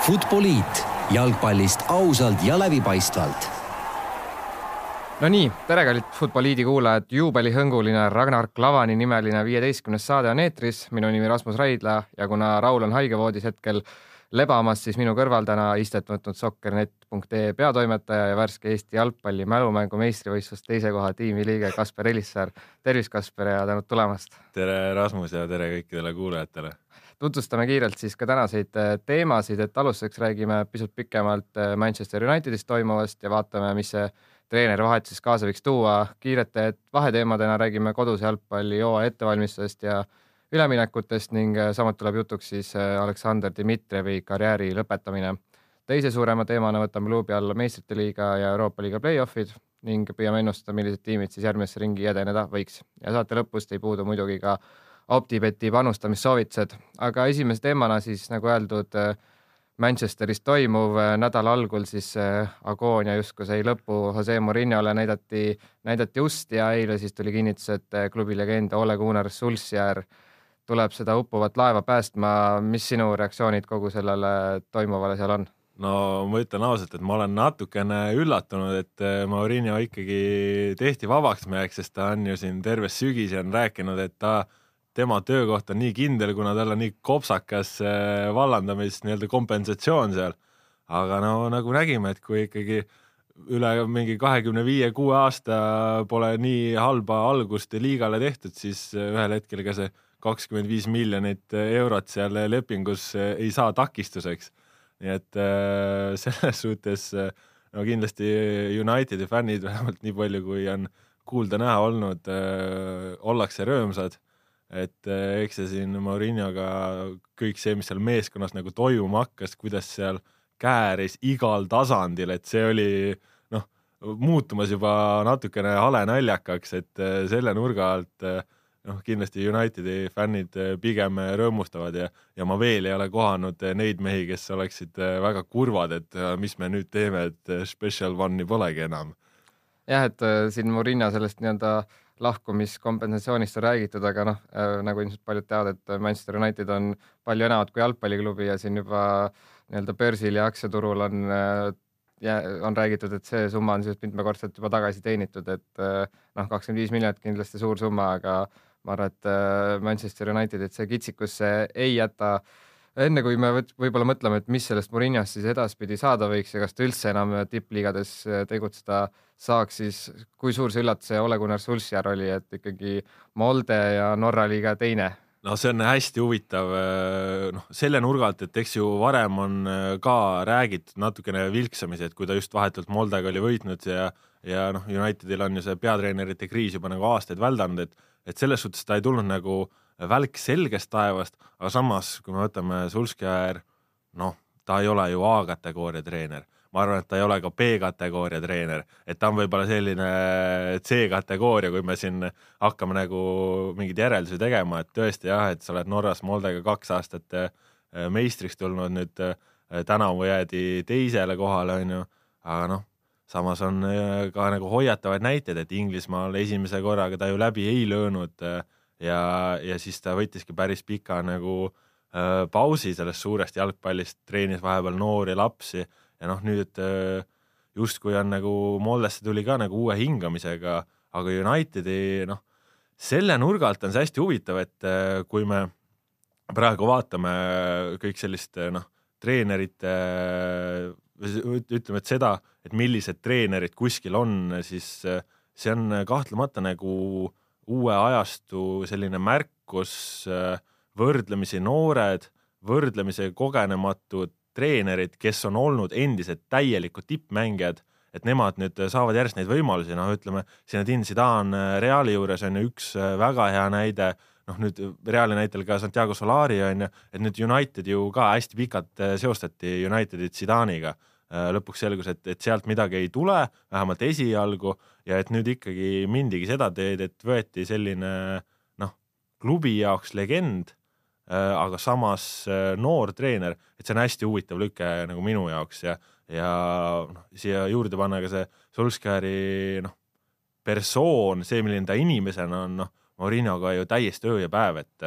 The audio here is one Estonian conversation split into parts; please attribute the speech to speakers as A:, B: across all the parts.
A: Futboliit jalgpallist ausalt ja läbipaistvalt
B: no nii, tere, kallid Futboliidi kuulajad, juubelihõnguline Ragnar Klavani nimeline viieteistkümnes saade on eetris, minu nimi Rasmus Raidla ja kuna Raul on haigevoodis hetkel lebamas, siis minu kõrval täna istet võtnud sokkernet.ee peatoimetaja ja värske Eesti jalgpalli mälumängu meistrivõistlust teise koha tiimi liige Kasper Elissaar. tervist, Kasper ja tänud tulemast!
C: tere, Rasmus ja tere kõikidele kuulajatele!
B: Tutvustame kiirelt siis ka tänaseid äh, teemasid, et alustuseks räägime pisut pikemalt äh, Manchester Unitedis toimuvast ja vaatame, mis see treenerivahetus kaasa võiks tuua. kiirete vaheteemadena räägime koduse jalgpalli hooaja ettevalmistusest ja üleminekutest ning äh, samuti tuleb jutuks siis Aleksandr Dmitrijevi karjääri lõpetamine. teise suurema teemana võtame luubi alla meistrite liiga ja Euroopa liiga play-off'id ning püüame ennustada, millised tiimid siis järgmisse ringi edeneda võiks ja saate lõpust ei puudu muidugi ka OpTibeti panustamissoovitused, aga esimese teemana siis nagu öeldud, äh, Manchesteris toimuv äh, nädala algul siis äh, agoonia justkui sai lõpu Jose Mourinhole näidati, näidati ust ja eile siis tuli kinnitus, et klubi legend Ole Gunnar Solskjaer tuleb seda uppuvat laeva päästma. mis sinu reaktsioonid kogu sellele toimuvale seal on?
C: no ma ütlen ausalt, et ma olen natukene üllatunud, et Mourinho ikkagi tehti vabaks meheks, sest ta on ju siin terve sügise on rääkinud, et ta tema töökoht on nii kindel, kuna tal on nii kopsakas äh, vallandamis nii-öelda kompensatsioon seal. aga no nagu nägime, et kui ikkagi üle mingi kahekümne viie, kuue aasta pole nii halba algust liigale tehtud, siis äh, ühel hetkel ka see kakskümmend viis miljonit eurot seal lepingus äh, ei saa takistuseks. nii et selles suhtes no kindlasti Unitedi fännid vähemalt nii palju, kui on kuulda-näha olnud, ollakse rõõmsad et eh, eks see siin Mourinhoga kõik see, mis seal meeskonnas nagu toimuma hakkas, kuidas seal kääris igal tasandil, et see oli noh, muutumas juba natukene hale naljakaks, et eh, selle nurga alt eh, noh, kindlasti Unitedi fännid pigem rõõmustavad ja, ja ma veel ei ole kohanud neid mehi, kes oleksid väga kurvad, et mis me nüüd teeme, et special one'i polegi enam.
B: jah, et siin Mourinho sellest nii-öelda äh, lahkumiskompensatsioonist on räägitud, aga noh äh,, nagu ilmselt paljud teavad, et Manchester United on palju enamat kui jalgpalliklubi ja siin juba nii-öelda börsil ja aktsiaturul on äh, ja on räägitud, et see summa on siis mitmekordselt juba tagasi teenitud, et äh, noh, kakskümmend viis miljonit kindlasti suur summa, aga ma arvan, et äh, Manchester Unitedit see kitsikusse ei jäta. Enne kui me võib-olla mõtleme, et mis sellest Mourinhost siis edaspidi saada võiks ja kas ta üldse enam tipp-liigades äh, tegutseda saaks, siis kui suur see üllatus see Ole Gunnar Solskjaer oli, et ikkagi Molde ja Norra liiga teine?
C: no see on hästi huvitav, äh, noh, selle nurga alt, et eks ju varem on äh, ka räägitud natukene vilksamisi, et kui ta just vahetult Moldega oli võitnud ja ja noh, Unitedil on ju see peatreenerite kriis juba nagu aastaid väldanud, et et selles suhtes ta ei tulnud nagu välk selgest taevast, aga samas, kui me võtame Sulskjär, noh, ta ei ole ju A-kategooria treener, ma arvan, et ta ei ole ka B-kategooria treener, et ta on võib-olla selline C-kategooria, kui me siin hakkame nagu mingeid järeldusi tegema, et tõesti jah, et sa oled Norras Moldega kaks aastat äh, meistriks tulnud, nüüd äh, tänavu jäädi teisele kohale, on ju, aga noh, samas on äh, ka nagu hoiatavaid näiteid, et Inglismaal esimese korraga ta ju läbi ei löönud ja, ja siis ta võttiski päris pika nagu pausi sellest suurest jalgpallist, treenis vahepeal noori lapsi ja noh, nüüd äh, justkui on nagu Moldesse tuli ka nagu uue hingamisega, aga Unitedi noh, selle nurga alt on see hästi huvitav, et äh, kui me praegu vaatame kõik sellist äh, noh, treenerite äh, ütleme, et seda, et millised treenerid kuskil on, siis äh, see on kahtlemata nagu uue ajastu selline märkus, äh, võrdlemisi noored, võrdlemisi kogenematud treenerid, kes on olnud endised täielikud tippmängijad, et nemad nüüd saavad järjest neid võimalusi, noh, ütleme, Zinedine Zidane äh, Reali juures on ju üks äh, väga hea näide, noh nüüd Reali näitel ka Santiago Solari on ju, et nüüd United ju ka hästi pikalt seostati Unitedit Zidane'iga Äh, lõpuks selgus, et, et sealt midagi ei tule, vähemalt esialgu, ja et nüüd ikkagi mindigi seda teed, et võeti selline noh, klubi jaoks legend, äh, aga samas äh, noor treener, et see on hästi huvitav lüke nagu minu jaoks ja, ja noh, siia juurde panna ka see Solskjaeri noh, persoon, see, milline ta inimesena on, noh, Marinoga ju täiesti öö ja päev, et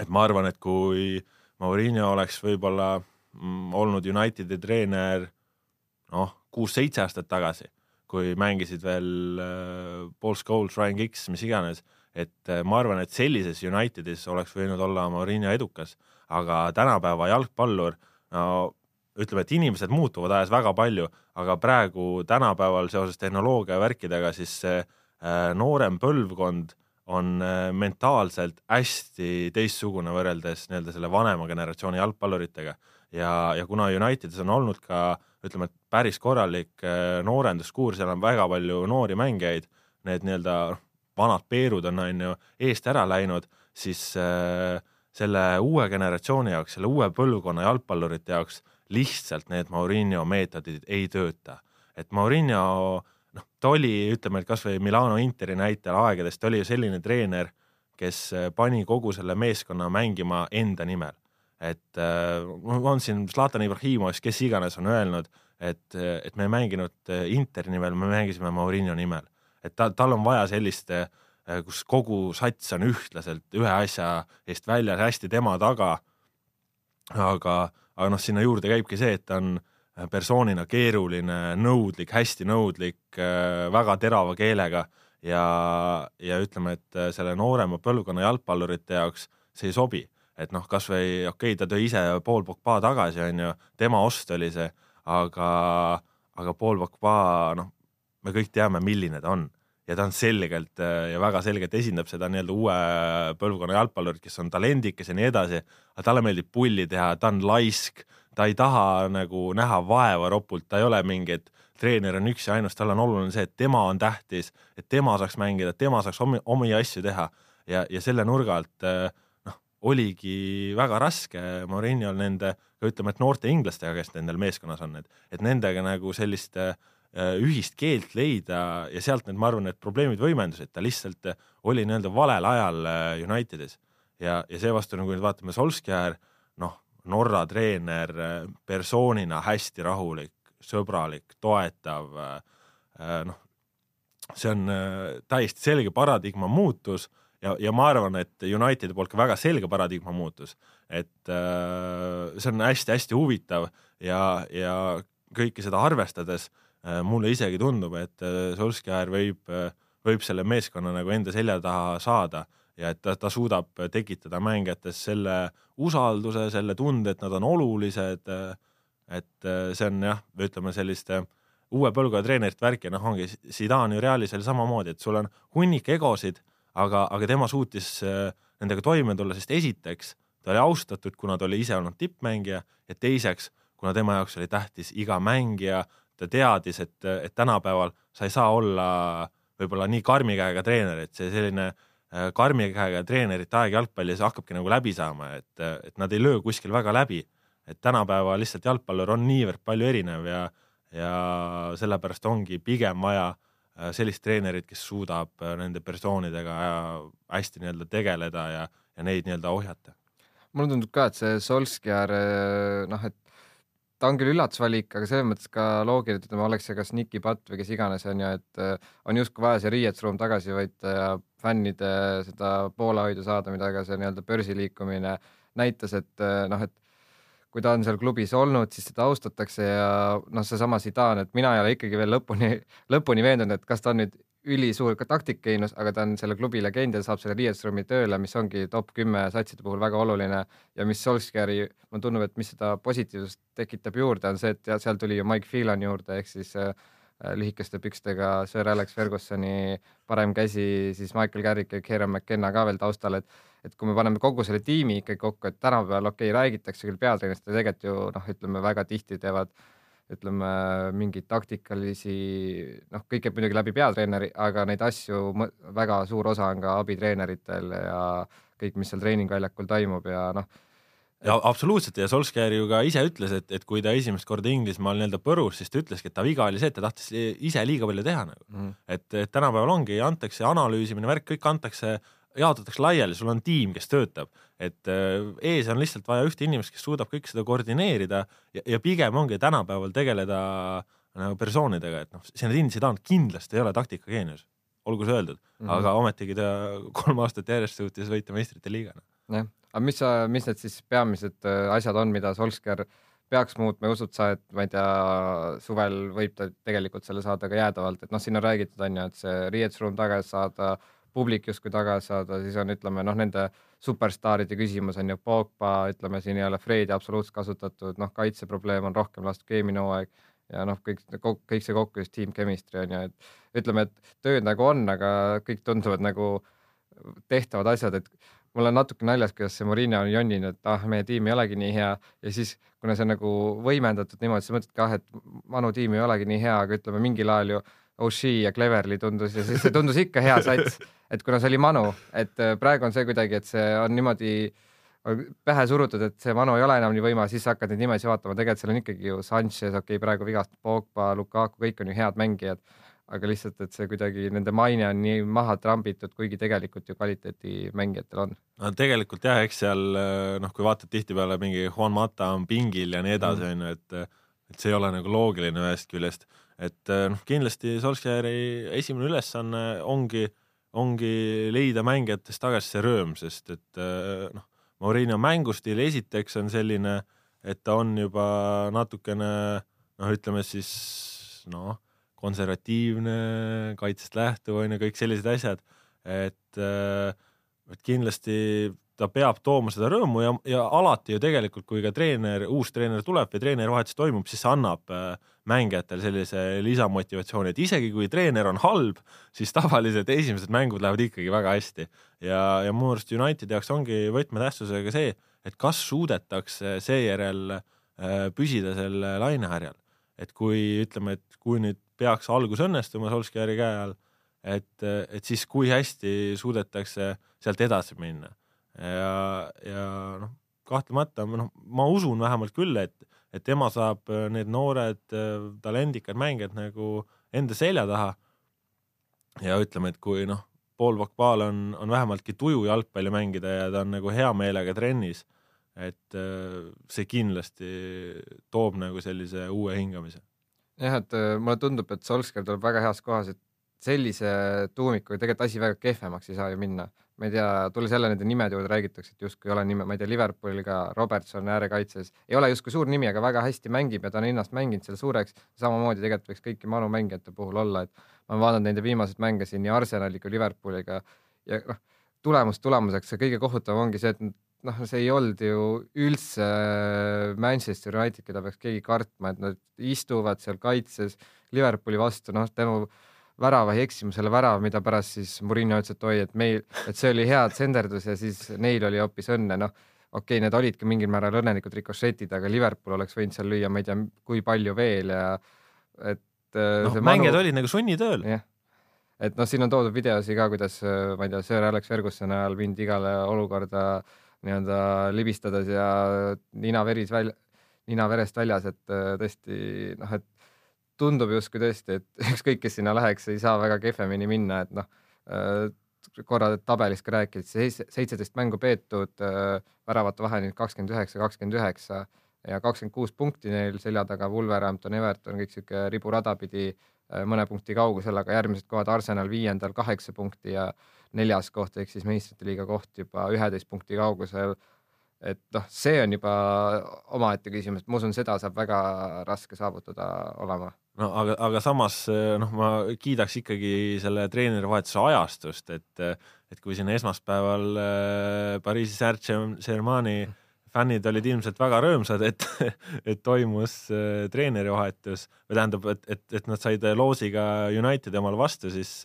C: et ma arvan, et kui Maurinho oleks võib-olla mm, olnud Unitedi treener noh, kuus-seitse aastat tagasi, kui mängisid veel äh, Paul Scholes, Ryan Giggs, mis iganes, et äh, ma arvan, et sellises Unitedis oleks võinud olla Mourinho edukas, aga tänapäeva jalgpallur, no ütleme, et inimesed muutuvad ajas väga palju, aga praegu tänapäeval seoses tehnoloogia värkidega, siis see äh, noorem põlvkond on äh, mentaalselt hästi teistsugune võrreldes nii-öelda selle vanema generatsiooni jalgpalluritega. Ja, ja kuna Unitedis on olnud ka ütleme, et päris korralik noorenduskuur, seal on väga palju noori mängijaid, need nii-öelda vanad Peerud on, on ju, eest ära läinud, siis äh, selle uue generatsiooni jaoks, selle uue põlvkonna jalgpallurite jaoks lihtsalt need Mourinho meetodid ei tööta. et Mourinho noh, ta oli, ütleme, et kasvõi Milano Interi näitel aegadest, ta oli ju selline treener, kes äh, pani kogu selle meeskonna mängima enda nimel. et äh, on siin Zlatan Ibrahimovic, kes iganes on öelnud, et, et me ei mänginud äh, Interi nimel, me mängisime Mourinho nimel. Et ta, tal on vaja sellist, kus kogu sats on ühtlaselt ühe asja eest väljas, hästi tema taga. aga, aga noh, sinna juurde käibki see, et ta on Äh, persoonina keeruline, nõudlik, hästi nõudlik, äh, väga terava keelega ja, ja ütleme, et selle noorema põlvkonna jalgpallurite jaoks see ei sobi. et noh, kasvõi okei okay,, ta tõi ise Paul Pogba tagasi, on ju, tema ost oli see, aga, aga Paul Pogba, noh, me kõik teame, milline ta on. Ja ta on selgelt ja väga selgelt esindab seda nii-öelda uue põlvkonna jalgpallurit, kes on talendikas ja nii edasi, aga talle meeldib pulli teha, ta on laisk ta ei taha nagu näha vaeva ropult, ta ei ole mingi, et treener on üks ja ainus, tal on oluline see, et tema on tähtis, et tema saaks mängida, tema saaks omi, omi asju teha. Ja, ja selle nurga alt noh, oligi väga raske Mourinho'l nende, ütleme, et noorte inglastega, kes nendel meeskonnas on, et, et nendega nagu sellist äh, ühist keelt leida ja sealt need, ma arvan, need probleemid võimendusid, ta lihtsalt oli nii-öelda valel ajal äh, Unitedis. Ja, ja seevastu nagu nüüd vaatame Solskjaer, noh, Norra treener persoonina hästi rahulik, sõbralik, toetav, äh, noh, see on äh, täiesti selge paradigma muutus ja, ja ma arvan, et Unitedi poolt ka väga selge paradigma muutus, et äh, see on hästi-hästi huvitav ja, ja kõike seda arvestades mulle isegi tundub, et Solskjaer võib, võib selle meeskonna nagu enda selja taha saada ja et ta, ta suudab tekitada mängijates selle usalduse, selle tunde, et nad on olulised. et see on jah, ütleme selliste uue põlvkonna treenerite värk ja noh, ongi Zidane ju Realis oli samamoodi, et sul on hunnik egosid, aga, aga tema suutis nendega toime tulla, sest esiteks ta oli austatud, kuna ta oli ise olnud tippmängija ja teiseks, kuna tema jaoks oli tähtis iga mängija, ta teadis, et, et tänapäeval sa ei saa olla võib-olla nii karmi käega treener, et see selline äh, karmi käega treenerite aeg jalgpallis hakkabki nagu läbi saama, et, et nad ei löö kuskil väga läbi. et tänapäeval lihtsalt jalgpallur on niivõrd palju erinev ja, ja sellepärast ongi pigem vaja äh, sellist treenerit, kes suudab äh, nende persoonidega hästi nii-öelda tegeleda ja, ja neid nii-öelda ohjata.
B: mulle tundub ka, et see Solskjaer noh, et ta on küll üllatusvalik, aga selles mõttes ka loogiline, et ütleme, oleks see kas Nicky Patt või kes iganes on ju, et äh, on justkui vaja see riietusruum tagasi võita ja fännide seda poolehoidu saada, mida ka see nii-öelda börsiliikumine näitas, et äh, noh, et kui ta on seal klubis olnud, siis teda austatakse ja noh, seesama Zidane, et mina ei ole ikkagi veel lõpuni, lõpuni veendunud, et kas ta on nüüd ülisuur ka taktikgeenius, aga ta on selle klubi legend ja saab selle riietusruumi tööle, mis ongi top kümme satside puhul väga oluline. Ja mis Solskjaeri, mulle tundub, et mis seda positiivsust tekitab juurde, on see, et seal tuli ju Mike Phelan juurde ehk siis äh, lühikeste pükstega Sir Alex Fergusoni parem käsi, siis Michael Carrick ja Kieran McKenna ka veel taustal, et et kui me paneme kogu selle tiimi ikkagi kokku, et tänapäeval okei okay,, räägitakse küll peatreenerist, aga tegelikult ju noh, ütleme väga tihti teevad äh, ütleme mingeid taktikalisi, noh, kõik käib muidugi läbi peatreeneri, aga neid asju väga suur osa on ka abitreeneritel ja kõik, mis seal treeningväljakul toimub ja noh.
C: ja absoluutselt ja Solskjaer ju ka ise ütles, et, et kui ta esimest korda Inglismaal nii-öelda põrus, siis ta ütleski, et ta viga oli see, et ta tahtis ise liiga palju teha nagu mm.. et, et tänapäeval ongi, antakse analüüsimine, värk, kõik antakse jaotatakse laiali, sul on tiim, kes töötab, et äh, ees on lihtsalt vaja ühte inimest, kes suudab kõik seda koordineerida ja, ja pigem ongi tänapäeval tegeleda nagu persoonidega, et noh, Zinedine Zidane kindlasti ei ole taktikageenius, olgu see öeldud. Mm, -hmm. aga ometigi ta kolm aastat järjest suutis võita meistrite liiga.
B: jah, aga mis sa, mis need siis peamised äh, asjad on, mida Solskjaer peaks muutma? Ja usud sa, et ma ei tea, suvel võib ta tegelikult selle saada ka jäädavalt, et noh, siin on räägitud, on ju, et see riietusruum tagasi saada, publik justkui tagasi saada, siis on, ütleme noh, nende superstaaride küsimus on ju, Pogba, ütleme siin ei ole Fredi absoluutselt kasutatud, noh, kaitseprobleem on rohkem lastud eelmine hooaeg ja noh, kõik, kõik see kokku just team chemistry on ju, et ütleme, et tööd nagu on, aga kõik tunduvad nagu tehtavad asjad, et mul on natuke naljas, kuidas see Murillo on jonninud, et ah, meie tiim ei olegi nii hea ja siis, kuna see on nagu võimendatud niimoodi, sa mõtled ka ah, et Manu tiim ei olegi nii hea, aga ütleme mingil ajal ju O'Shea ja Cleverly tundus ja siis see tundus ikka hea sats, et kuna see oli Manu, et äh, praegu on see kuidagi, et see on niimoodi pähe surutud, et see Manu ei ole enam nii võimas, siis hakkad neid nimesid vaatama, tegelikult seal on ikkagi ju Sanchez, okei okay,, praegu vigast, Pogba, Lukaku, kõik on ju head mängijad aga lihtsalt, et see kuidagi nende maine on nii maha trambitud, kuigi tegelikult ju kvaliteeti mängijatel on.
C: no tegelikult jah, eks seal noh, kui vaatad tihtipeale mingi Juan Mata on pingil ja nii edasi, mm. on ju, et et see ei ole nagu loogiline ühest küljest, et noh, kindlasti Solskjaeri esimene ülesanne ongi, ongi leida mängijatest tagasi see rõõm, sest et noh, Mourinho mängustiil esiteks on selline, et ta on juba natukene noh, ütleme siis noh konservatiivne, kaitsest lähtuv on ju, kõik sellised asjad, et, äh, et kindlasti ta peab tooma seda rõõmu ja, ja alati ju tegelikult, kui ka treener, uus treener tuleb või treenerivahetus toimub, siis see annab äh, mängijatele sellise lisamotivatsiooni, et isegi kui treener on halb, siis tavaliselt esimesed mängud lähevad ikkagi väga hästi. ja, ja mu arust Unitedi jaoks ongi võtmetähtsusega see, et kas suudetakse seejärel äh, püsida selle lainehärjal. et kui ütleme, et kui nüüd peaks algus õnnestuma Solskjaeri käe all, et, et siis kui hästi suudetakse sealt edasi minna. Ja, ja noh, kahtlemata noh, ma usun vähemalt küll, et, et tema saab need noored talendikad mängijad nagu enda selja taha. ja ütleme, et kui noh, Paul Pogbaal on, on vähemaltki tuju jalgpalli mängida ja ta on nagu hea meelega trennis, et see kindlasti toob nagu sellise uue hingamise
B: jah, et äh, mulle tundub, et Solskjaer tuleb väga heas kohas, et sellise tuumikuga tegelikult asi väga kehvemaks ei saa ju minna. Ma ei tea, tulles jälle nende nimede juurde räägitakse, et justkui ei ole nime, ma ei tea, Liverpooliga Robertson äärekaitses ei ole justkui suur nimi, aga väga hästi mängib ja ta on ennast mänginud selle suureks. samamoodi tegelikult võiks kõiki manu mängijate puhul olla, et ma olen vaadanud nende viimaseid mänge siin nii Arsenali kui Liverpooliga ja noh, tulemus tulemuseks, see kõige kohutavam ongi see, et noh, see ei olnud ju üldse äh, Manchester United, keda peaks keegi kartma, et nad istuvad seal kaitses Liverpooli vastu, noh, tänu värava eksimusele värava, mida pärast siis Murillo ütles, et oi, et meil, et see oli hea tsenderdus ja siis neil oli hoopis õnne, noh, okei okay,, need olidki mingil määral õnnelikud rikošetid, aga Liverpool oleks võinud seal lüüa, ma ei tea, kui palju veel ja et
C: äh, noh, mängijad manu... olid nagu sunnitööl.
B: jah, et noh, siin on toodud videosi ka, kuidas ma ei tea, Sir Alex Fergusoni ajal mindi igale olukorda äh, nii-öelda libistades ja nina veris välja, nina verest väljas, et äh, tõesti noh, et tundub justkui tõesti, et ükskõik, kes sinna läheks, ei saa väga kehvemini minna, et noh, äh, korra tabelis ka rääkisid, seitseteist mängu peetud, äh, väravate vahe nüüd kakskümmend üheksa, kakskümmend üheksa ja kakskümmend kuus punkti neil selja taga, Wolverhampton, Everton, kõik sihuke riburada pidi mõne punkti kaugusel, aga järgmised kohad Arsenal viiendal kaheksa punkti ja neljas koht ehk siis meistrite liiga koht juba üheteist punkti kaugusel. et noh, see on juba omaette küsimus, ma usun, seda saab väga raske saavutada olema.
C: No aga, aga samas noh, ma kiidaks ikkagi selle treenerivahetuse ajastust, et, et kui siin esmaspäeval äh, Pariisi Saint-Germaini fännid olid ilmselt väga rõõmsad, et, et toimus treenerivahetus või tähendab, et, et, et nad said loosiga Unitedi omale vastu, siis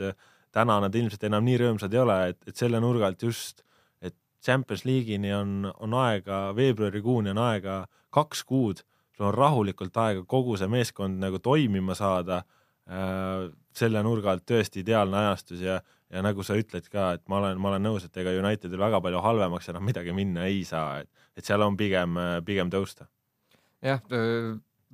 C: täna nad ilmselt enam nii rõõmsad ei ole, et, et selle nurga alt just, et Champions League'ini on, on aega, veebruarikuuni on aega kaks kuud, sul on rahulikult aega kogu see meeskond nagu toimima saada äh,. selle nurga alt tõesti ideaalne ajastus ja, ja nagu sa ütled ka, et ma olen, ma olen nõus, et ega Unitedil väga palju halvemaks enam midagi minna ei saa, et, et seal on pigem, pigem tõusta.
B: jah,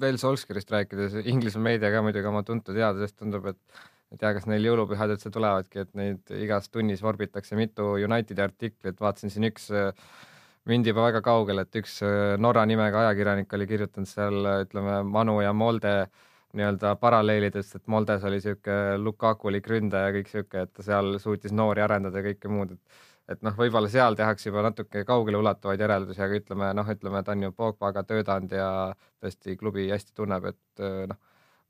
B: veel Solskjaerist rääkides, Inglise meedia ka muidugi oma tuntud teadusest tundub, et ei tea, kas neil jõulupühad üldse tulevadki, et neid igas tunnis vorbitakse mitu Unitedi artiklit, vaatasin siin üks mindi juba väga kaugele, et üks äh, Norra nimega ajakirjanik oli kirjutanud seal ütleme, Manu ja Molde nii-öelda paralleelidest, et Moldes oli niisugune Lukakulik ründaja, kõik niisugune, et ta seal suutis noori arendada ja kõike muud, et et noh, võib-olla seal tehakse juba natuke kaugeleulatuvaid järeldusi, aga ütleme noh, ütleme ta on ju Pogbaga töötanud ja tõesti klubi hästi tunneb, et noh,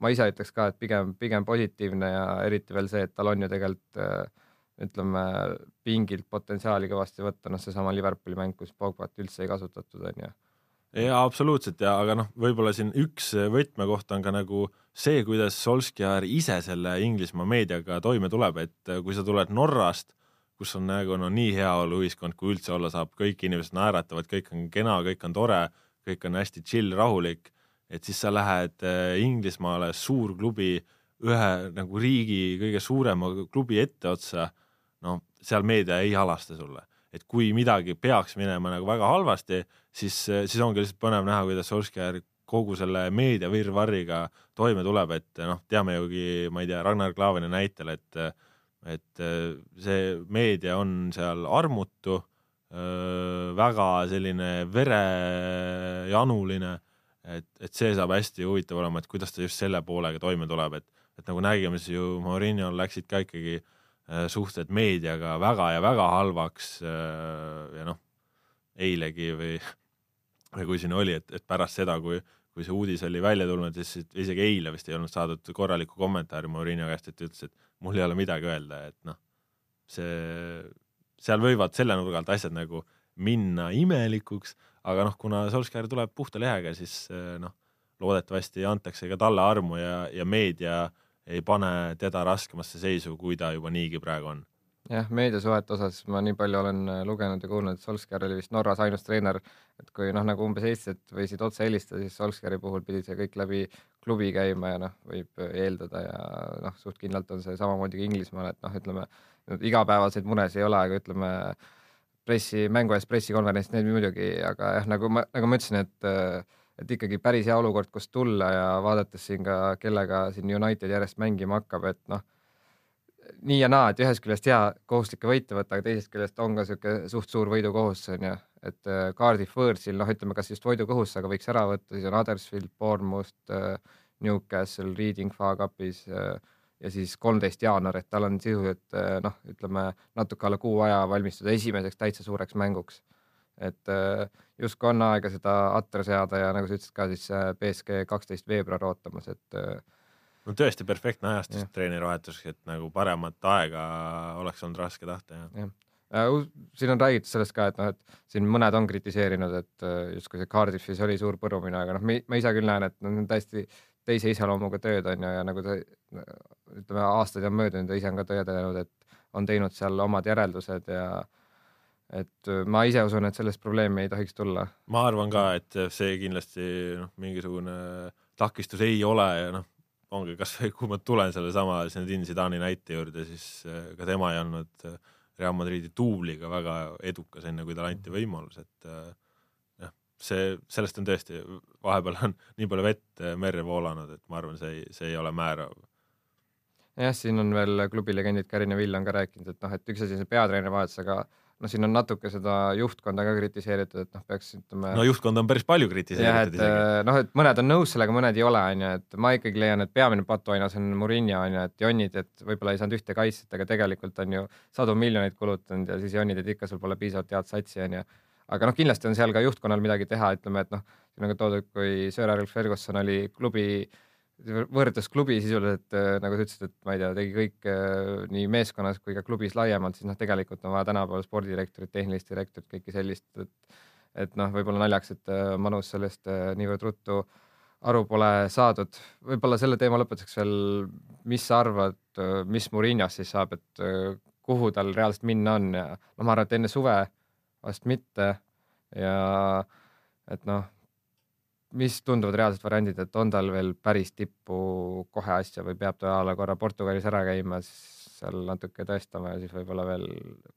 B: ma ise ütleks ka, et pigem, pigem positiivne ja eriti veel see, et tal on ju tegelikult ütleme pingilt potentsiaali kõvasti võtta, noh, seesama Liverpooli mäng, kus Pogbat üldse ei kasutatud, on ju.
C: Jaa, absoluutselt ja aga noh, võib-olla siin üks võtmekoht on ka nagu see, kuidas Solskjaer ise selle Inglismaa meediaga toime tuleb, et kui sa tuled Norrast, kus on nagu no nii heaoluühiskond, kui üldse olla saab, kõik inimesed naeratavad, kõik on kena, kõik on tore, kõik on hästi chill, rahulik, et siis sa lähed eh, Inglismaale suurklubi ühe nagu riigi kõige suurema klubi etteotsa, seal meedia ei halasta sulle. Et kui midagi peaks minema nagu väga halvasti, siis, siis ongi lihtsalt põnev näha, kuidas Solskjaer kogu selle meedia virvarriga toime tuleb, et noh, teame jugi, ma ei tea, Ragnar Klavani näitel, et et see meedia on seal armutu, väga selline verejanuline, et, et see saab hästi huvitav olema, et kuidas ta just selle poolega toime tuleb, et et nagu nägime, siis ju Mourinho'l läksid ka ikkagi Äh, suhted meediaga väga ja väga halvaks äh, ja noh, eilegi või, või kui siin oli, et, et pärast seda, kui, kui see uudis oli välja tulnud, siis isegi eile vist ei olnud saadud korralikku kommentaari Mourinho käest, et ütles, et mul ei ole midagi öelda, et noh, see, seal võivad selle nurga alt asjad nagu minna imelikuks, aga noh, kuna Solskjaer tuleb puhta lehega, siis äh, noh, loodetavasti antakse ka talle armu ja, ja meedia äh, ei pane teda raskemasse seisu, kui ta juba niigi praegu on.
B: jah, meediasuhete osas ma nii palju olen äh, lugenud ja kuulnud, et Solskjaer oli vist Norras ainus treener, et kui noh, nagu umbes eestlased võisid otse helistada, siis Solskjaeri puhul pidi see kõik läbi klubi käima ja noh, võib eeldada ja noh, suht kindlalt on see samamoodi ka Inglismaal, et noh, ütleme igapäevaseid muresid ei ole, aga ütleme pressi, mängu ees pressikonverents, need muidugi, aga jah, nagu ma, nagu ma ütlesin, et äh, et ikkagi päris hea olukord, kus tulla ja vaadates siin ka, kellega siin United järjest mängima hakkab, et noh, nii ja naa, et ühest küljest hea kohustuslikke võite võtta, aga teisest küljest on ka niisugune suht suur võidukohustus on ju, et äh, Cardiff võõrsil, noh, ütleme, kas just võidukohustus, aga võiks ära võtta, siis on Huddersfield, Bournemouth, äh, Newcastle, Reading FA Cupis äh, ja siis kolmteist jaanuar, et tal on sisuliselt noh, ütleme natuke alla kuu aja valmistuda esimeseks täitsa suureks mänguks et äh, justkui on aega seda atra seada ja nagu sa ütlesid ka, siis BSG kaksteist veebruar ootamas, et. Äh,
C: no tõesti perfektne ajastus treenerivahetuseks, et nagu paremat aega oleks olnud raske tahta ja. jah
B: äh, siin on räägitud sellest ka, et noh, et siin mõned on kritiseerinud, et justkui see Cardiffis oli suur põrumine, aga noh, ma ise küll näen, et noh, täiesti teise iseloomuga tööd on ju ja nagu ta ütleme, aastaid on möödunud ja ise on ka tõdenud, et on teinud seal omad järeldused ja et äh, ma ise usun, et sellest probleemi ei tohiks tulla.
C: ma arvan ka, et see kindlasti noh, mingisugune takistus ei ole ja noh, ongi kasvõi kui ma tulen sellesama Zinedine Zidani näite juurde, siis äh, ka tema ei olnud äh, Real Madridi duubliga väga edukas, enne kui talle anti võimalus, et jah, see, sellest on tõesti, vahepeal on nii palju vett merre voolanud, et ma arvan, see ei, see ei ole määrav.
B: Jah, siin on veel klubi legendid Karine Vill on ka rääkinud, et noh, et üks asi on see peatreeneri vahetus, aga noh, siin on natuke seda juhtkonda ka kritiseeritud, et noh, peaks ütleme.
C: no juhtkonda on päris palju kritiseeritud
B: isegi. Äh, noh, et mõned on nõus sellega, mõned ei ole, onju, et ma ikkagi leian, et peamine patuainas on Murillo onju, et jonnid, et võib-olla ei saanud ühte kaitset, aga tegelikult on ju sadu miljoneid kulutanud ja siis jonnid, et ikka sul pole piisavalt head satsi onju. aga noh, kindlasti on seal ka juhtkonnal midagi teha, ütleme, et noh, siin on ka toodud, kui Sir Alex Ferguson oli klubi võrdles klubi sisuliselt äh, nagu sa ütlesid, et ma ei tea, tegi kõik äh, nii meeskonnas kui ka klubis laiemalt, siis noh, tegelikult on vaja tänapäeval spordidirektorit, tehnilist direktorit, kõike sellist, et et noh, võib-olla naljaks, et äh, Manus sellest niivõrd ruttu aru pole saadud. võib-olla selle teema lõpetuseks veel, mis sa arvad, mis Muriniast siis saab, et kuhu tal reaalselt minna on ja no ma arvan, et enne suve vast mitte ja et noh mis tunduvad reaalsed variandid, et on tal veel päris tippu kohe asja või peab ta a la korra Portugalis ära käima, seal natuke tõestama ja siis võib-olla veel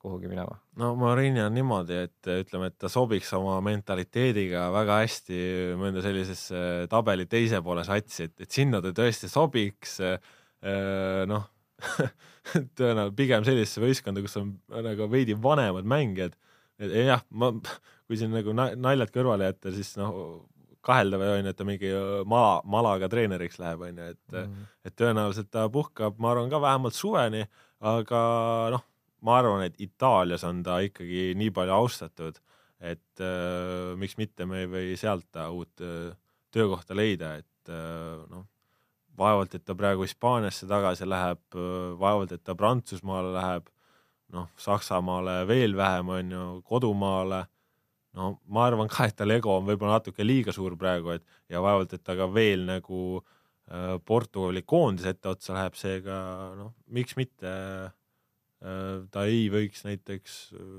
B: kuhugi minema?
C: no Marini on niimoodi, et ütleme, et ta sobiks oma mentaliteediga väga hästi mõnda sellisesse tabeli teise poole satsi, et, et sinna ta tõesti sobiks. noh tõenäoliselt pigem sellisesse võistkonda, kus on nagu veidi vanemad mängijad. jah, ma, kui siin nagu naljad kõrvale jätta, siis noh kaheldav on ju, et ta mingi mala, malaga treeneriks läheb, on ju, et mm, et tõenäoliselt ta puhkab, ma arvan ka vähemalt suveni, aga noh, ma arvan, et Itaalias on ta ikkagi nii palju austatud, et äh, miks mitte me ei või sealt ta uut äh, töökohta leida, et äh, noh, vaevalt, et ta praegu Hispaaniasse tagasi läheb, vaevalt, et ta Prantsusmaale läheb, noh, Saksamaale veel vähem, on ju, kodumaale no ma arvan ka, et tal ego on võib-olla natuke liiga suur praegu, et ja vaevalt, et ta ka veel nagu äh, Portugali koondise etteotsa läheb, seega noh, miks mitte äh, ta ei võiks näiteks äh,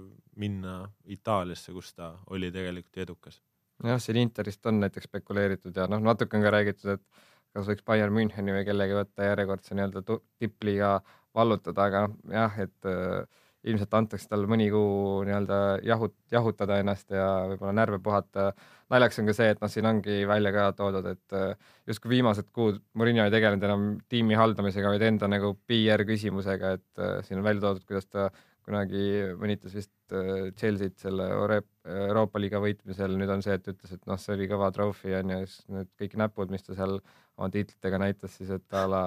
C: minna Itaaliasse, kus ta oli tegelikult edukas.
B: jah, siin Interist on näiteks spekuleeritud ja noh, natuke on ka räägitud, et kas võiks Bayern Müncheni või kellegi võtta järjekordse nii-öelda tippliiga vallutada, aga jah, et äh, ilmselt antakse talle mõni kuu nii-öelda jahut-, jahutada ennast ja võib-olla närve puhata. naljaks on ka see, et noh, siin ongi välja ka toodud, et äh, justkui viimased kuud Murillo ei tegelenud enam tiimi haldamisega, vaid enda nagu PR küsimusega, et äh, siin on välja toodud, kuidas ta kunagi mõnitas vist äh, Chelsea't selle Euroopa liiga võitmisel, nüüd on see, et ütles, et noh, see oli kõva trophy on ju, siis need kõik näpud, mis ta seal oma tiitlitega näitas, siis et a la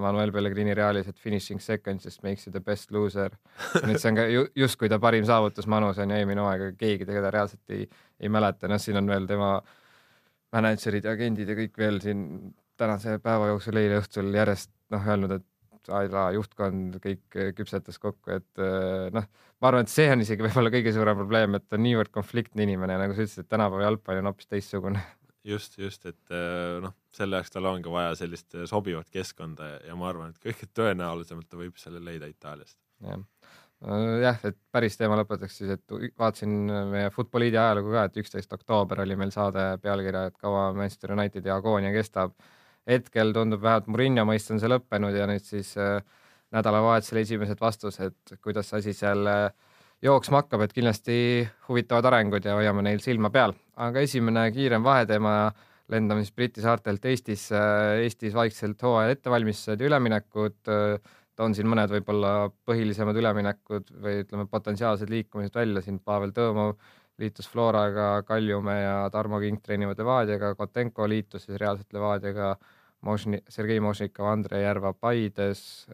B: Manuel Pellegrini Realis, et finishing second just makes you the best loser. nüüd see on ka ju, justkui ta parim saavutus Manus on ju eelmine hooaeg, aga keegi teda reaalselt ei, ei mäleta, noh, siin on veel tema mänedžerid ja agendid ja kõik veel siin tänase päeva jooksul eile õhtul järjest noh, öelnud, et ala juhtkond kõik küpsetas kokku, et äh, noh, ma arvan, et see on isegi võib-olla kõige suurem probleem, et ta on niivõrd konfliktne inimene, nagu sa ütlesid, et tänapäeva jalgpall on hoopis teistsugune
C: just, just, et äh, noh, selle jaoks tal ongi vaja sellist äh, sobivat keskkonda ja, ma arvan, et kõige tõenäolisemalt ta võib selle leida Itaaliast.
B: jah, äh, jah, et päris teema lõpetuseks siis, et vaatasin meie Futboliidi ajalugu ka, et üksteist oktoober oli meil saade pealkirja, et kaua Manchester Unitedi agoonia kestab. hetkel tundub vähemalt Murillo mõist on see lõppenud ja nüüd siis äh, nädalavahetusel esimesed vastused, kuidas asi seal äh, jooksma hakkab, et kindlasti huvitavad arengud ja hoiame neil silma peal. aga esimene kiirem vaheteema, lendame siis Briti saartelt Eestisse, Eestis vaikselt hooaja ettevalmistused ja üleminekud, toon siin mõned võib-olla põhilisemad üleminekud või ütleme, potentsiaalsed liikumised välja, siin Pavel Tõõmov liitus Floraga, Kaljumäe ja Tarmo Kink treenivad Levadiaga, Kotenko liitus siis reaalselt Levadiaga, Mošni-, Sergei Mošnikov, Andre Järva Paides,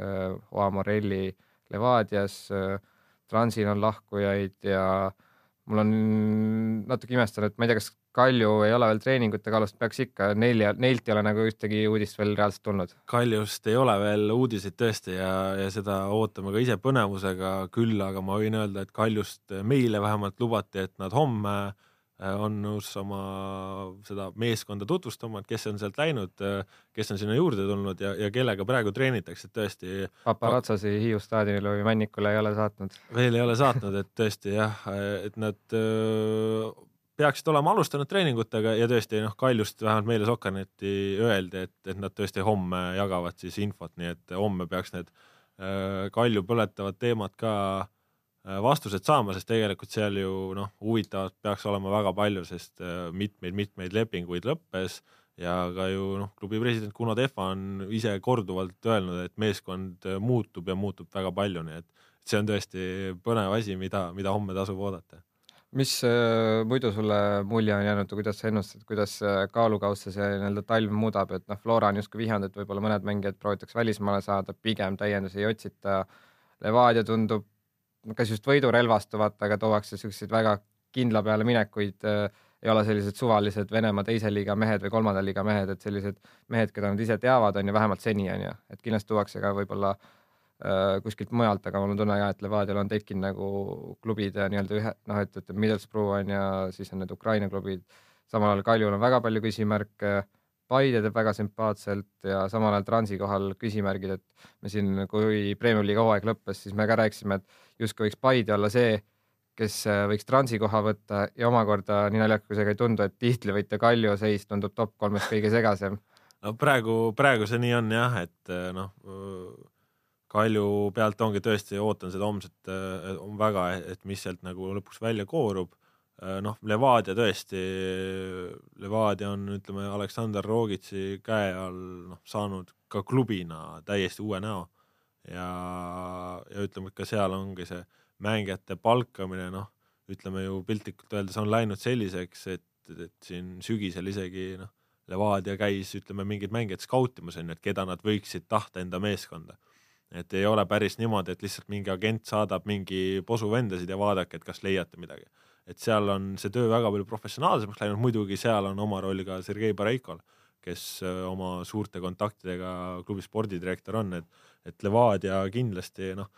B: Oa Morelli Levadias Transil on lahkujaid ja mul on natuke imestanud, ma ei tea, kas Kalju ei ole veel treeningutega alust, peaks ikka, neil, neilt ei ole nagu ühtegi uudist veel reaalselt tulnud.
C: Kaljust ei ole veel uudiseid tõesti ja, ja seda ootame ka ise põnevusega, küll aga ma võin öelda, et Kaljust meile vähemalt lubati, et nad homme äh, on nõus oma seda meeskonda tutvustama, et kes on sealt läinud, äh, kes on sinna juurde tulnud ja, ja kellega praegu treenitakse, et tõesti.
B: Paparatsasi Hiiu staadionile või Männikule ei ole saatnud?
C: veel ei ole saatnud, et tõesti jah, et nad öö, peaksid olema alustanud treeningutega ja tõesti noh, Kaljust vähemalt meile Sokkernetti öeldi, et, et nad tõesti homme jagavad siis infot, nii et homme peaks need Kalju põletavad teemad ka Äh, vastused saama, sest tegelikult seal ju noh, huvitavat peaks olema väga palju, sest mitmeid-mitmeid äh, lepinguid lõppes ja ka ju noh, klubi president Kuno Tehva on ise korduvalt öelnud, et meeskond äh, muutub ja muutub väga palju, nii et see on tõesti põnev asi, mida, mida homme tasub oodata.
B: mis äh, muidu sulle mulje on jäänud või kuidas sa ennustad, kuidas kaalukausse see nii-öelda talv muudab, et noh, Flora on justkui vihjanud, et võib-olla mõned mängijad proovitakse välismaale saada, pigem täiendusi ei otsita. Levadia tundub kas just võidurelvastuvat, aga tuuakse siukseid väga kindla peale minekuid äh,, ei ole sellised suvalised Venemaa teise liiga mehed või kolmanda liiga mehed, et sellised mehed, keda nad ise teavad, on ju vähemalt seni on ju, et kindlasti tuuakse ka võib-olla äh, kuskilt mujalt, aga mul on tunne ka, et Levadial on tekkinud nagu klubid nii-öelda ühe, noh, et ütleme, Middlesbrough on ja siis on need Ukraina klubid, samal ajal Kaljul on väga palju küsimärke Paide teeb väga sümpaatselt ja samal ajal Transi kohal küsimärgid, et me siin, kui Premiumi liiga hooaeg lõppes, siis me ka rääkisime, et justkui võiks Paide olla see, kes äh, võiks Transi koha võtta ja omakorda nii ka ei tundu, et tiitlivõitja Kalju seis tundub top kolmes kõige segasem.
C: no praegu, praegu see nii on jah, et äh, noh, Kalju pealt ongi tõesti, ootan seda homset äh, väga, et mis sealt nagu lõpuks välja koorub noh, Levadia tõesti, Levadia on, ütleme, Aleksandr Rogitsi käe all noh, saanud ka klubina täiesti uue näo ja, ja ütleme, et ka seal ongi see mängijate palkamine, noh, ütleme ju piltlikult öeldes on läinud selliseks, et, et siin sügisel isegi noh, Levadia käis, ütleme, mingeid mängijaid skautimas, on ju, et keda nad võiksid tahta enda meeskonda. et ei ole päris niimoodi, et lihtsalt mingi agent saadab mingi posuvendasid ja vaadake, et kas leiate midagi. Et seal on see töö väga palju professionaalsemaks läinud, muidugi seal on oma roll ka Sergei Bareikol, kes äh, oma suurte kontaktidega klubi spordidirektor on, et, et Levadia kindlasti noh,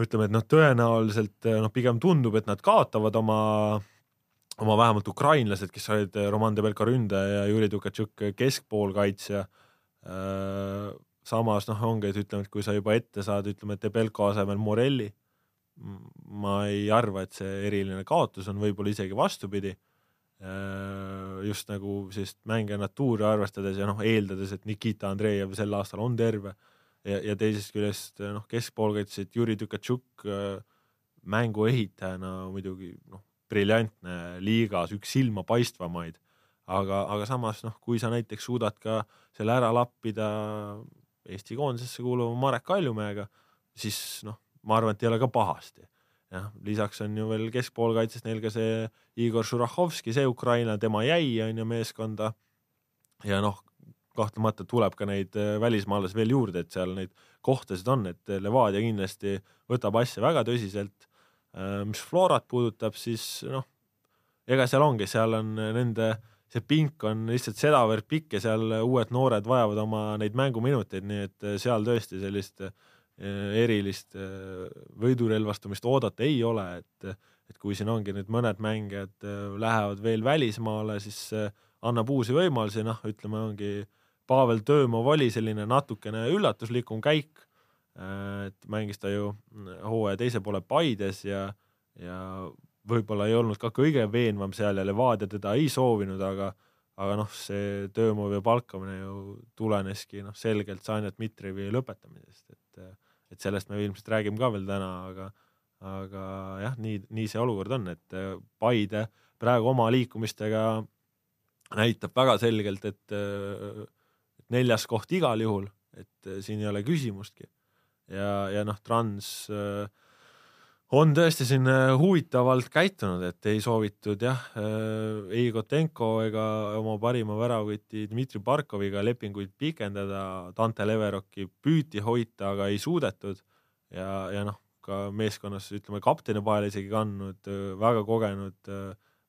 C: ütleme, et noh, tõenäoliselt noh, pigem tundub, et nad kaotavad oma oma vähemalt ukrainlased, kes olid Roman Debelka ründaja ja Juri Tukatšuk keskpoolkaitsja äh, samas noh, ongi, et ütleme, et kui sa juba ette saad, ütleme, et Debelko asemel Morelli, ma ei arva, et see eriline kaotus on, võib-olla isegi vastupidi. Äh, just nagu sellist mängija natuuri arvestades ja noh, eeldades, et Nikita Andreev sel aastal on terve ja, ja teisest küljest noh, keskpoolkaitsesid Juri Tukatšuk äh, mängu ehitajana muidugi noh, briljantne liigas, üks silmapaistvamaid aga, aga samas noh, kui sa näiteks suudad ka selle ära lappida Eesti koondisesse kuuluva Marek Kaljumäega, siis noh, ma arvan, et ei ole ka pahasti. jah, lisaks on ju veel keskpoolkaitses neil ka see Igor Šurahovski, see Ukraina, tema jäi on ju meeskonda. ja noh, kahtlemata tuleb ka neid äh, välismaalasi veel juurde, et seal neid kohtasid on, et Levadia kindlasti võtab asja väga tõsiselt. Äh, mis Florat puudutab, siis noh, ega seal ongi, seal on nende äh, see pink on lihtsalt sedavõrd pikk ja seal uued noored vajavad oma neid mänguminuteid, nii et äh, seal tõesti sellist äh, erilist äh, võidurelvastumist oodata ei ole, et et kui siin ongi nüüd mõned mängijad lähevad veel välismaale, siis annab uusi võimalusi, noh, ütleme, ongi Pavel Töömov oli selline natukene üllatuslikum käik, et mängis ta ju hooaja teise poole Paides ja, ja võib-olla ei olnud ka kõige veenvam seal ja Levadia teda ei soovinud, aga aga noh, see Töömovi palkamine ju tuleneski noh, selgelt Sanja Dmitrijevi lõpetamisest, et et sellest me ilmselt räägime ka veel täna, aga aga jah, nii, nii see olukord on, et Paide praegu oma liikumistega näitab väga selgelt, et, et neljas koht igal juhul, et siin ei ole küsimustki. ja, ja noh, Trans äh, on tõesti siin äh, huvitavalt käitunud, et ei soovitud jah, äh, ei Kotenko ega oma parima väravkoti Dmitri Barkoviga lepinguid pikendada, Dante Leveroki püüti hoida, aga ei suudetud. Ja, ja noh, ka meeskonnas ütleme kapteni paele isegi kandnud, äh, väga kogenud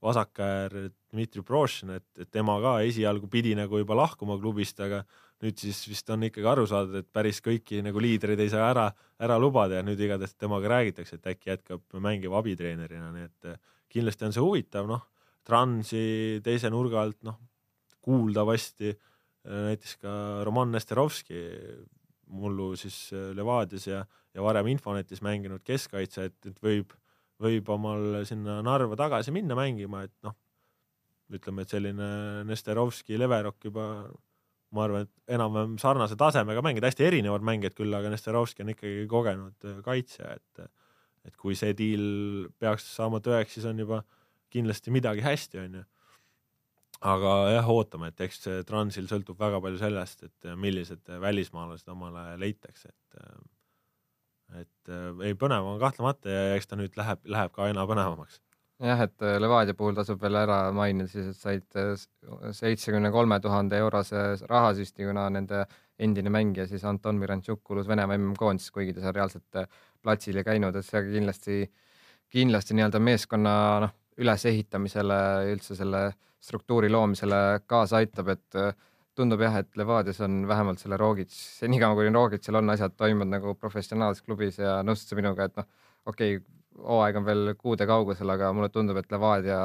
C: vasakäär Dmitri Prošin, et, et tema ka esialgu pidi nagu juba lahkuma klubist, aga nüüd siis vist on ikkagi aru saadud, et päris kõiki nagu liidreid ei saa ära, ära lubada ja nüüd igatahes temaga räägitakse, et äkki jätkab mängiva abitreenerina, nii et eh, kindlasti on see huvitav, noh, Transi teise nurga alt, noh, kuuldavasti eh, näiteks ka Roman Nesterovski, mullu siis eh, Levadias ja, ja varem Infonetis mänginud keskkaitse, et, et võib, võib omal sinna Narva tagasi minna mängima, et noh, ütleme, et selline Nesterovski, Leverok juba ma arvan, et enam-vähem sarnase tasemega mängijad, hästi erinevad mängijad küll, aga Nesterovski on ikkagi kogenud äh, kaitsja, et et kui see diil peaks saama tõeks, siis on juba kindlasti midagi hästi, on ju. aga jah, ootame, et eks Transil sõltub väga palju sellest, et millised välismaalased omale leitakse, et et ei, põnev on kahtlemata ja eks ta nüüd läheb, läheb ka aina põnevamaks
B: jah, et äh, Levadia puhul tasub veel ära mainida siis, et said äh, seitsmekümne kolme tuhande eurose rahasüsti, kuna nende endine mängija siis Anton Mirantšuk kuulus Venemaa MM-koondisesse, kuigi ta seal reaalselt äh, platsil ei käinud, et see kindlasti, kindlasti nii-öelda meeskonna noh, ülesehitamisele, üldse selle struktuuri loomisele kaasa aitab, et tundub jah, et Levadias on vähemalt selle Rogic, senikaua kui Rogicil on asjad toimunud nagu professionaalses klubis ja nõustud sa minuga, et noh, okei okay,, hooaeg on veel kuude kaugusel, aga mulle tundub, et Levadia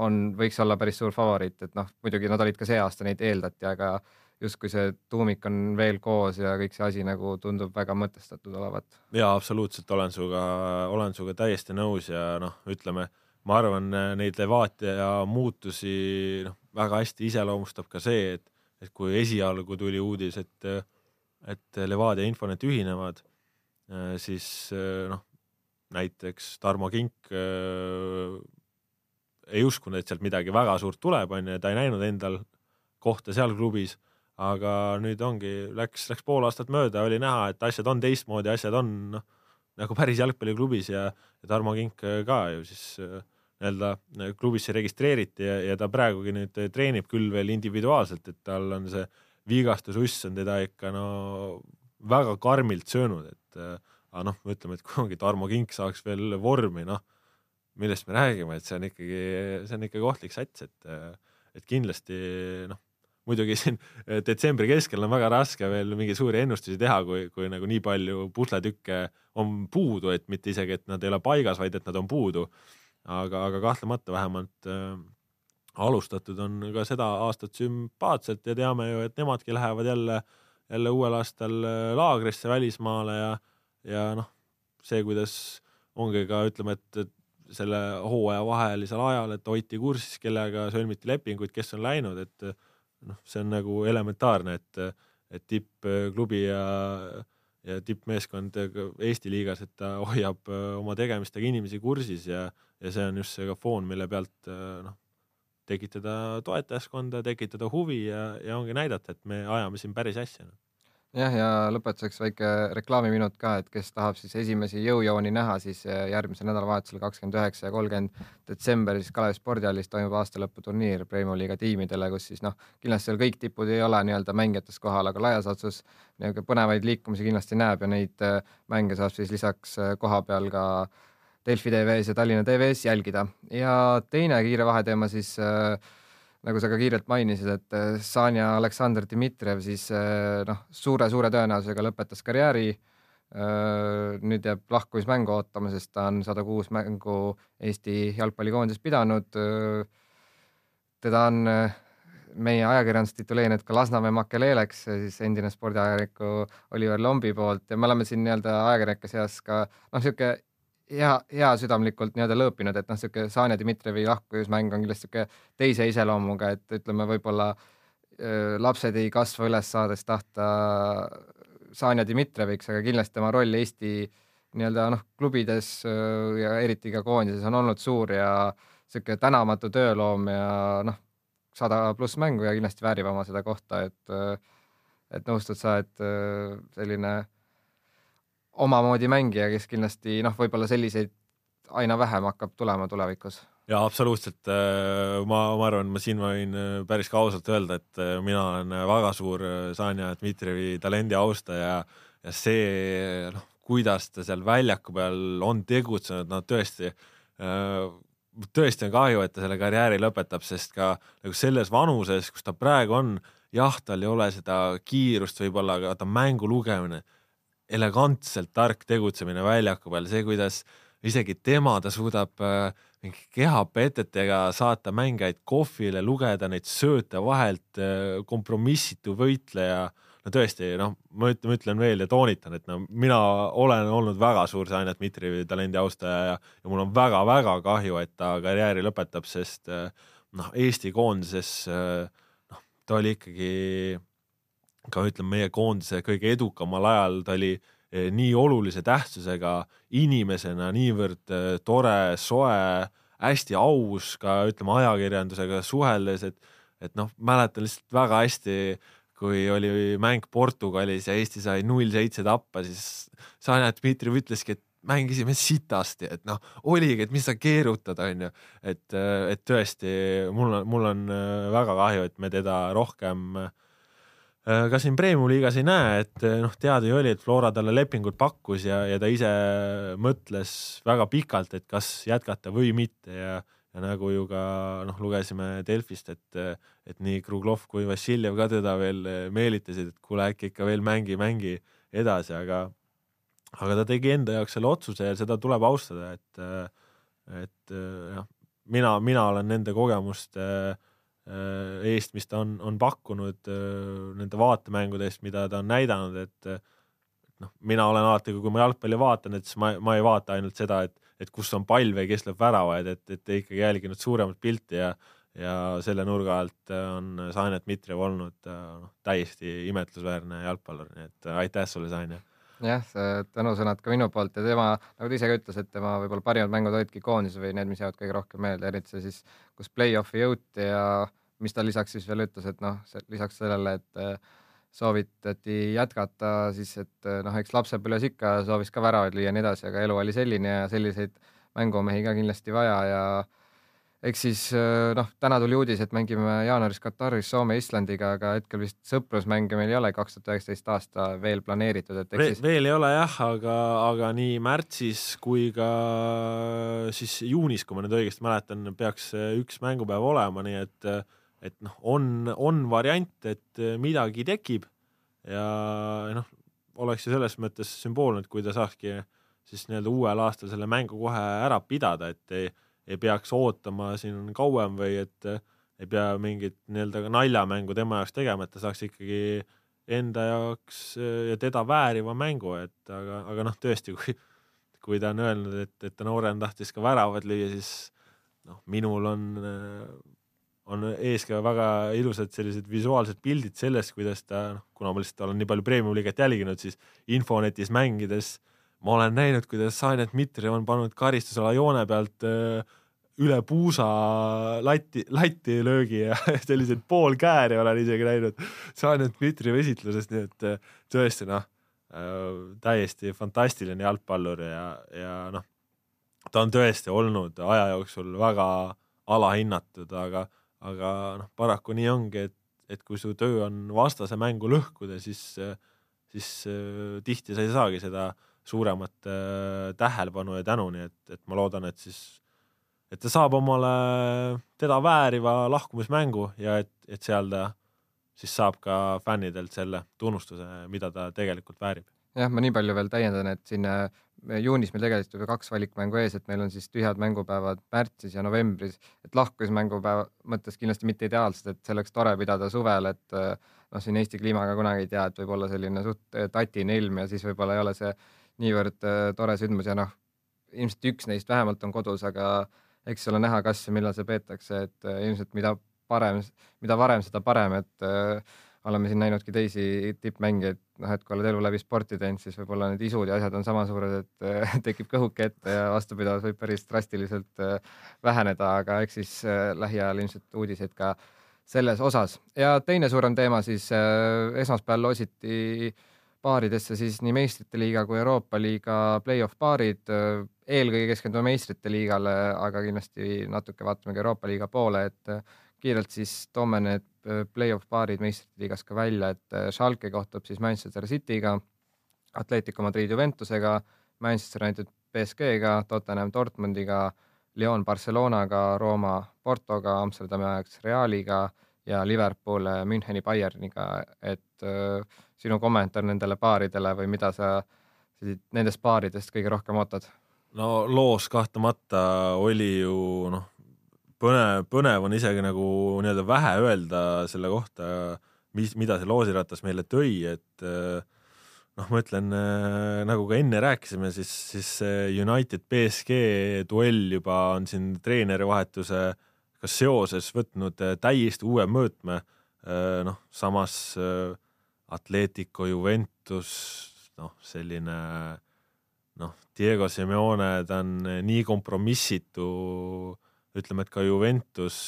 B: on, võiks olla päris suur favoriit, et noh, muidugi nad olid ka see aasta, neid eeldati, aga justkui see tuumik on veel koos ja kõik see asi nagu tundub väga mõtestatud olevat.
C: jaa, absoluutselt olen sinuga, olen sinuga täiesti nõus ja noh, ütleme, ma arvan, neid Levadia muutusi noh, väga hästi iseloomustab ka see, et, et kui esialgu tuli uudis, et, et Levadia Infonet ühinevad, siis noh, näiteks Tarmo Kink äh, ei uskunud, et sealt midagi väga suurt tuleb, on ju, ta ei näinud endal kohta seal klubis, aga nüüd ongi, läks, läks pool aastat mööda, oli näha, et asjad on teistmoodi, asjad on noh, nagu päris jalgpalliklubis ja, ja Tarmo Kink ka ju siis äh, nii-öelda äh, klubisse registreeriti ja, ja ta praegugi nüüd treenib küll veel individuaalselt, et tal on see vigastususs on teda ikka no väga karmilt söönud, et aga noh, ütleme, et kunagi Tarmo Kink saaks veel vormi, noh, millest me räägime, et see on ikkagi, see on ikkagi ohtlik sats, et, et kindlasti noh, muidugi siin detsembri keskel on väga raske veel mingeid suuri ennustusi teha, kui, kui nagu nii palju pusletükke on puudu, et mitte isegi, et nad ei ole paigas, vaid et nad on puudu. aga, aga kahtlemata vähemalt äh, alustatud on ka seda aastat sümpaatselt ja teame ju, et nemadki lähevad jälle, jälle uuel aastal äh, laagrisse välismaale ja, ja noh, see, kuidas ongi ka ütleme, et, et selle hooaja vahelisel ajal, et hoiti kursis, kellega sõlmiti lepinguid, kes on läinud, et noh, see on nagu elementaarne, et, et tippklubi ja, ja tippmeeskond Eesti liigas, et ta hoiab oma tegemistega inimesi kursis ja, ja see on just see ka foon, mille pealt noh, tekitada toetajaskonda, tekitada huvi ja, ja ongi näidata, et me ajame siin päris asja. no
B: jah, ja lõpetuseks väike reklaamiminut ka, et kes tahab siis esimesi jõujooni näha, siis eh, järgmisel nädalavahetusel, kakskümmend üheksa ja kolmkümmend detsember siis Kalevi spordihallis toimub aastalõputurniir Premium liiga tiimidele, kus siis noh, kindlasti seal kõik tipud ei ole nii-öelda mängijatest kohal, aga laias laastus niisugune põnevaid liikumisi kindlasti näeb ja neid eh, mänge saab siis lisaks eh, koha peal ka Delfi tv-s ja Tallinna TV-s jälgida. ja teine kiire vaheteema siis äh, nagu sa ka kiirelt mainisid, et äh, Sanja Aleksandr Dmitrijev siis äh, noh, suure-suure tõenäosusega lõpetas karjääri. Äh, nüüd jääb lahkumismängu ootama, sest ta on sada kuus mängu Eesti jalgpallikoondises pidanud. teda on meie ajakirjandus tituleerinud ka Lasnamäe Makeleleks, siis endine spordiajakirjaniku Oliver Lombi poolt ja me oleme siin nii-öelda ajakirjanike seas ka noh, niisugune hea, heasüdamlikult nii-öelda lõõpinud, et noh, sihuke Sanja Dmitrijevi lahkumismäng on kindlasti sihuke teise iseloomuga, et ütleme, võib-olla öö, lapsed ei kasva üles saades tahta Sanja Dmitrijeviks, aga kindlasti tema roll Eesti nii-öelda noh, klubides öö, ja eriti ka koondises on olnud suur ja sihuke tänamatu tööloom ja noh, sada pluss mängu ja kindlasti väärib oma seda kohta, et et nõustud sa, et selline omamoodi mängija, kes kindlasti noh, võib-olla selliseid aina vähem hakkab tulema tulevikus.
C: ja absoluutselt, äh, ma, ma arvan, ma siin võin äh, päris ka ausalt öelda, et äh, mina olen väga suur Sanja Dmitrijevi talendi austaja ja see noh, kuidas ta seal väljaku peal on tegutsenud, no tõesti tõesti on kahju, et ta selle karjääri lõpetab, sest ka nagu selles vanuses, kus ta praegu on, jah, tal ei ole seda kiirust võib-olla, aga ta mängu lugemine elegantselt tark tegutsemine väljaku peal, see, kuidas isegi tema, ta suudab äh, mingi kehapetetega saata mängijaid kohvile, lugeda neid sööte vahelt äh,, kompromissitu võitleja. no tõesti, noh, ma ütlen, ütlen veel ja toonitan, et no mina olen olnud väga suur Sanja Dmitrijevi talendi austaja ja, ja mul on väga-väga kahju, et ta karjääri lõpetab, sest äh, noh, Eesti koondises noh, ta oli ikkagi ka ütleme, meie koondise kõige edukamal ajal ta oli eh, nii olulise tähtsusega inimesena, niivõrd eh, tore, soe, hästi aus ka ütleme ajakirjandusega suheldes, et, et noh, mäletan lihtsalt väga hästi, kui oli mäng Portugalis ja Eesti sai null seitse tappa, siis Sanja Dmitrijev ütleski, et mängisime sitasti, et noh, oligi, et mis sa keerutad, onju, et, eh, et tõesti mul on, mul on väga kahju, et me teda rohkem Äh, ka siin Premium liigas ei näe, et äh, noh, teada ju oli, et Flora talle lepingut pakkus ja, ja ta ise mõtles väga pikalt, et kas jätkata või mitte ja, ja nagu ju ka noh, lugesime Delfist, et, et nii Kruglov kui Vassiljev ka teda veel meelitasid, et kuule, äkki ikka veel mängi, mängi edasi, aga, aga ta tegi enda jaoks selle otsuse ja seda tuleb austada, et, et noh, mina, mina olen nende kogemust äh, Äh, eest, mis ta on, on pakkunud, äh, nende vaatemängude eest, mida ta on näidanud, et noh, mina olen alati, kui ma jalgpalli vaatan, et siis ma, ma ei vaata ainult seda, et, et kus on pall või kes lööb väravaid, et, et ikkagi jälginud suuremat pilti ja ja selle nurga alt on Sanja Dmitrijev olnud noh, täiesti imetlusväärne jalgpallur, nii et aitäh sulle, Sanja
B: jah, tänusõnad ka minu poolt ja tema, nagu ta ise ka ütles, et tema võib-olla parimad mängud olidki koondises või need, mis jäävad kõige rohkem meelde, eriti see siis, kus play-off'i jõuti ja mis ta lisaks siis veel ütles, et noh, lisaks sellele, et äh, soovitati jätkata, siis et äh, noh, eks lapsepõlves ikka soovis ka väravaid lüüa ja nii edasi, aga elu oli selline ja selliseid mängumehi ka kindlasti vaja ja eks siis noh, täna tuli uudis, et mängime jaanuaris Kataris Soome Islandiga, aga hetkel vist sõprusmänge meil ei ole kaks tuhat üheksateist aasta veel planeeritud, et
C: eks
B: siis...
C: veel ei ole jah, aga, aga nii märtsis kui ka siis juunis, kui ma nüüd õigesti mäletan, peaks üks mängupäev olema, nii et et noh, on, on variant, et midagi tekib. Ja noh, oleks ju selles mõttes sümboolne, et kui ta saakski siis nii-öelda uuel aastal selle mängu kohe ära pidada, et ei ei peaks ootama siin kauem või et ei pea mingit nii-öelda naljamängu tema jaoks tegema, et ta saaks ikkagi enda jaoks äh, ja teda vääriva mängu, et aga, aga noh, tõesti, kui, kui ta on öelnud, et, et ta noorena tahtis ka väravat lüüa, siis noh, minul on, äh, on ees ka väga ilusad sellised visuaalsed pildid sellest, kuidas ta, noh, kuna ma lihtsalt olen nii palju premium-liiget jälginud, siis infonetis mängides äh, ma olen näinud, kuidas Sainet Dmitrijev on pannud karistusala joone pealt äh, üle puusa latti, latti löögi ja selliseid poolkääri olen isegi näinud Sainet Dmitrijevi esitlusest, nii et äh, tõesti noh, äh, täiesti fantastiline jalgpallur ja, ja noh, ta on tõesti olnud aja jooksul väga alahinnatud, aga, aga noh, paraku nii ongi, et, et kui su töö on vastase mängu lõhkuda, siis, siis tihti sa ei saagi seda äh, suuremat äh, tähelepanu ja tänu, nii et, et ma loodan, et siis, et ta saab omale teda vääriva lahkumismängu ja et, et seal ta siis saab ka fännidelt selle tunnustuse, mida ta tegelikult väärib.
B: jah, ma nii palju veel täiendan, et siin äh, juunis meil tegelikult juba kaks valikmängu ees, et meil on siis tühjad mängupäevad märtsis ja novembris, et lahkumismängupäeva mõttes kindlasti mitte ideaalsed, et see oleks tore pidada suvel, et äh, noh, siin Eesti kliimaga kunagi ei tea, et võib olla selline suht tatine ilm ja siis võib-olla ei ole see niivõrd äh, tore sündmus ja noh, ilmselt üks neist vähemalt on kodus, aga eks ole näha, kas ja millal see peetakse, et äh, ilmselt mida parem, mida varem, seda parem, et äh, oleme siin näinudki teisi tippmängijaid, noh, et kui oled elu läbi sporti teinud, siis võib-olla need isud ja asjad on sama suured, et äh, tekib kõhuke ette ja vastupidavus võib päris drastiliselt äh, väheneda, aga eks siis äh, lähiajal ilmselt uudiseid ka selles osas. ja teine suurem teema siis äh, esmaspäeval loositi äh, paaridesse siis nii meistrite liiga kui Euroopa liiga play-off paarid. eelkõige keskendume meistrite liigale, aga kindlasti natuke vaatame ka Euroopa liiga poole, et kiirelt siis toome need play-off paarid meistrite liigas ka välja, et Schalke kohtub siis Manchester City'ga, Atletico Madrid Juventusega, Manchester United BSG-ga, Tottenham Dortmundiga, Lyon Barcelonaga, Rooma Portoga, Amsterdami ajaks Realiga ja Liverpool Müncheni Bayerniga, et äh, sinu kommentaar nendele paaridele või mida sa nendest paaridest kõige rohkem ootad?
C: no loos kahtlemata oli ju noh, põnev, põnev on isegi nagu nii-öelda vähe öelda selle kohta, mis, mida see loosiratas meile tõi, et äh, noh, ma ütlen äh, nagu ka enne rääkisime, siis, siis United BSG duell juba on siin treenerivahetuse ka seoses võtnud äh, täiesti uue mõõtme. noh, samas Atletico Juventus, noh, selline noh, Diego Simeone, ta on nii kompromissitu, ütleme, et ka Juventus,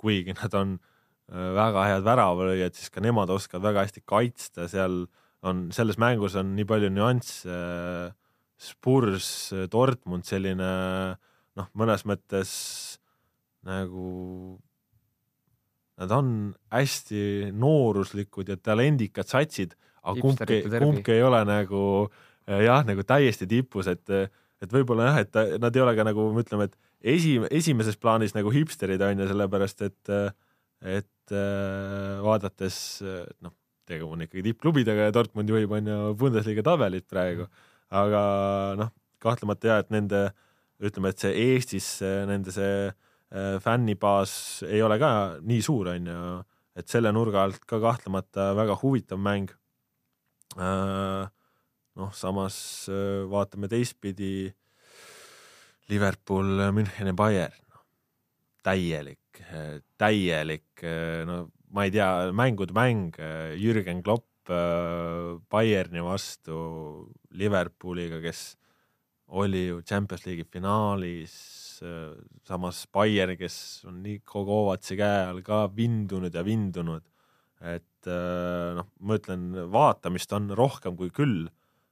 C: kuigi nad on äh, väga head väravalööjad, siis ka nemad oskavad väga hästi kaitsta, seal on, selles mängus on nii palju nüansse. Spurs, Dortmund, selline noh, mõnes mõttes nagu Nad on hästi nooruslikud ja talendikad satsid, aga kumbki, kumbki ei ole nagu eh, jah, nagu täiesti tipus, et, et võib-olla jah, et nad ei ole ka nagu ütleme, et esi, esimeses plaanis nagu hipsterid on ju, sellepärast et, et eh, vaadates noh, tegu on ikkagi tippklubidega ja Dortmund juhib on ju Bundesliga tabelit praegu, aga noh, kahtlemata ja, et nende ütleme, et see Eestis nende see Äh, fännibaas ei ole ka nii suur, on ju, et selle nurga alt ka kahtlemata väga huvitav mäng. Äh, noh, samas äh, vaatame teistpidi. Liverpool, München ja Bayern, täielik, täielik, no ma ei tea, mängude mäng, Jürgen Klopp Bayerni vastu Liverpooliga, kes oli ju Champions League'i finaalis. Äh, samas Bayern, kes on Niko Kovac'i käe all ka vindunud ja vindunud, et äh, noh, ma ütlen, vaatamist on rohkem kui küll,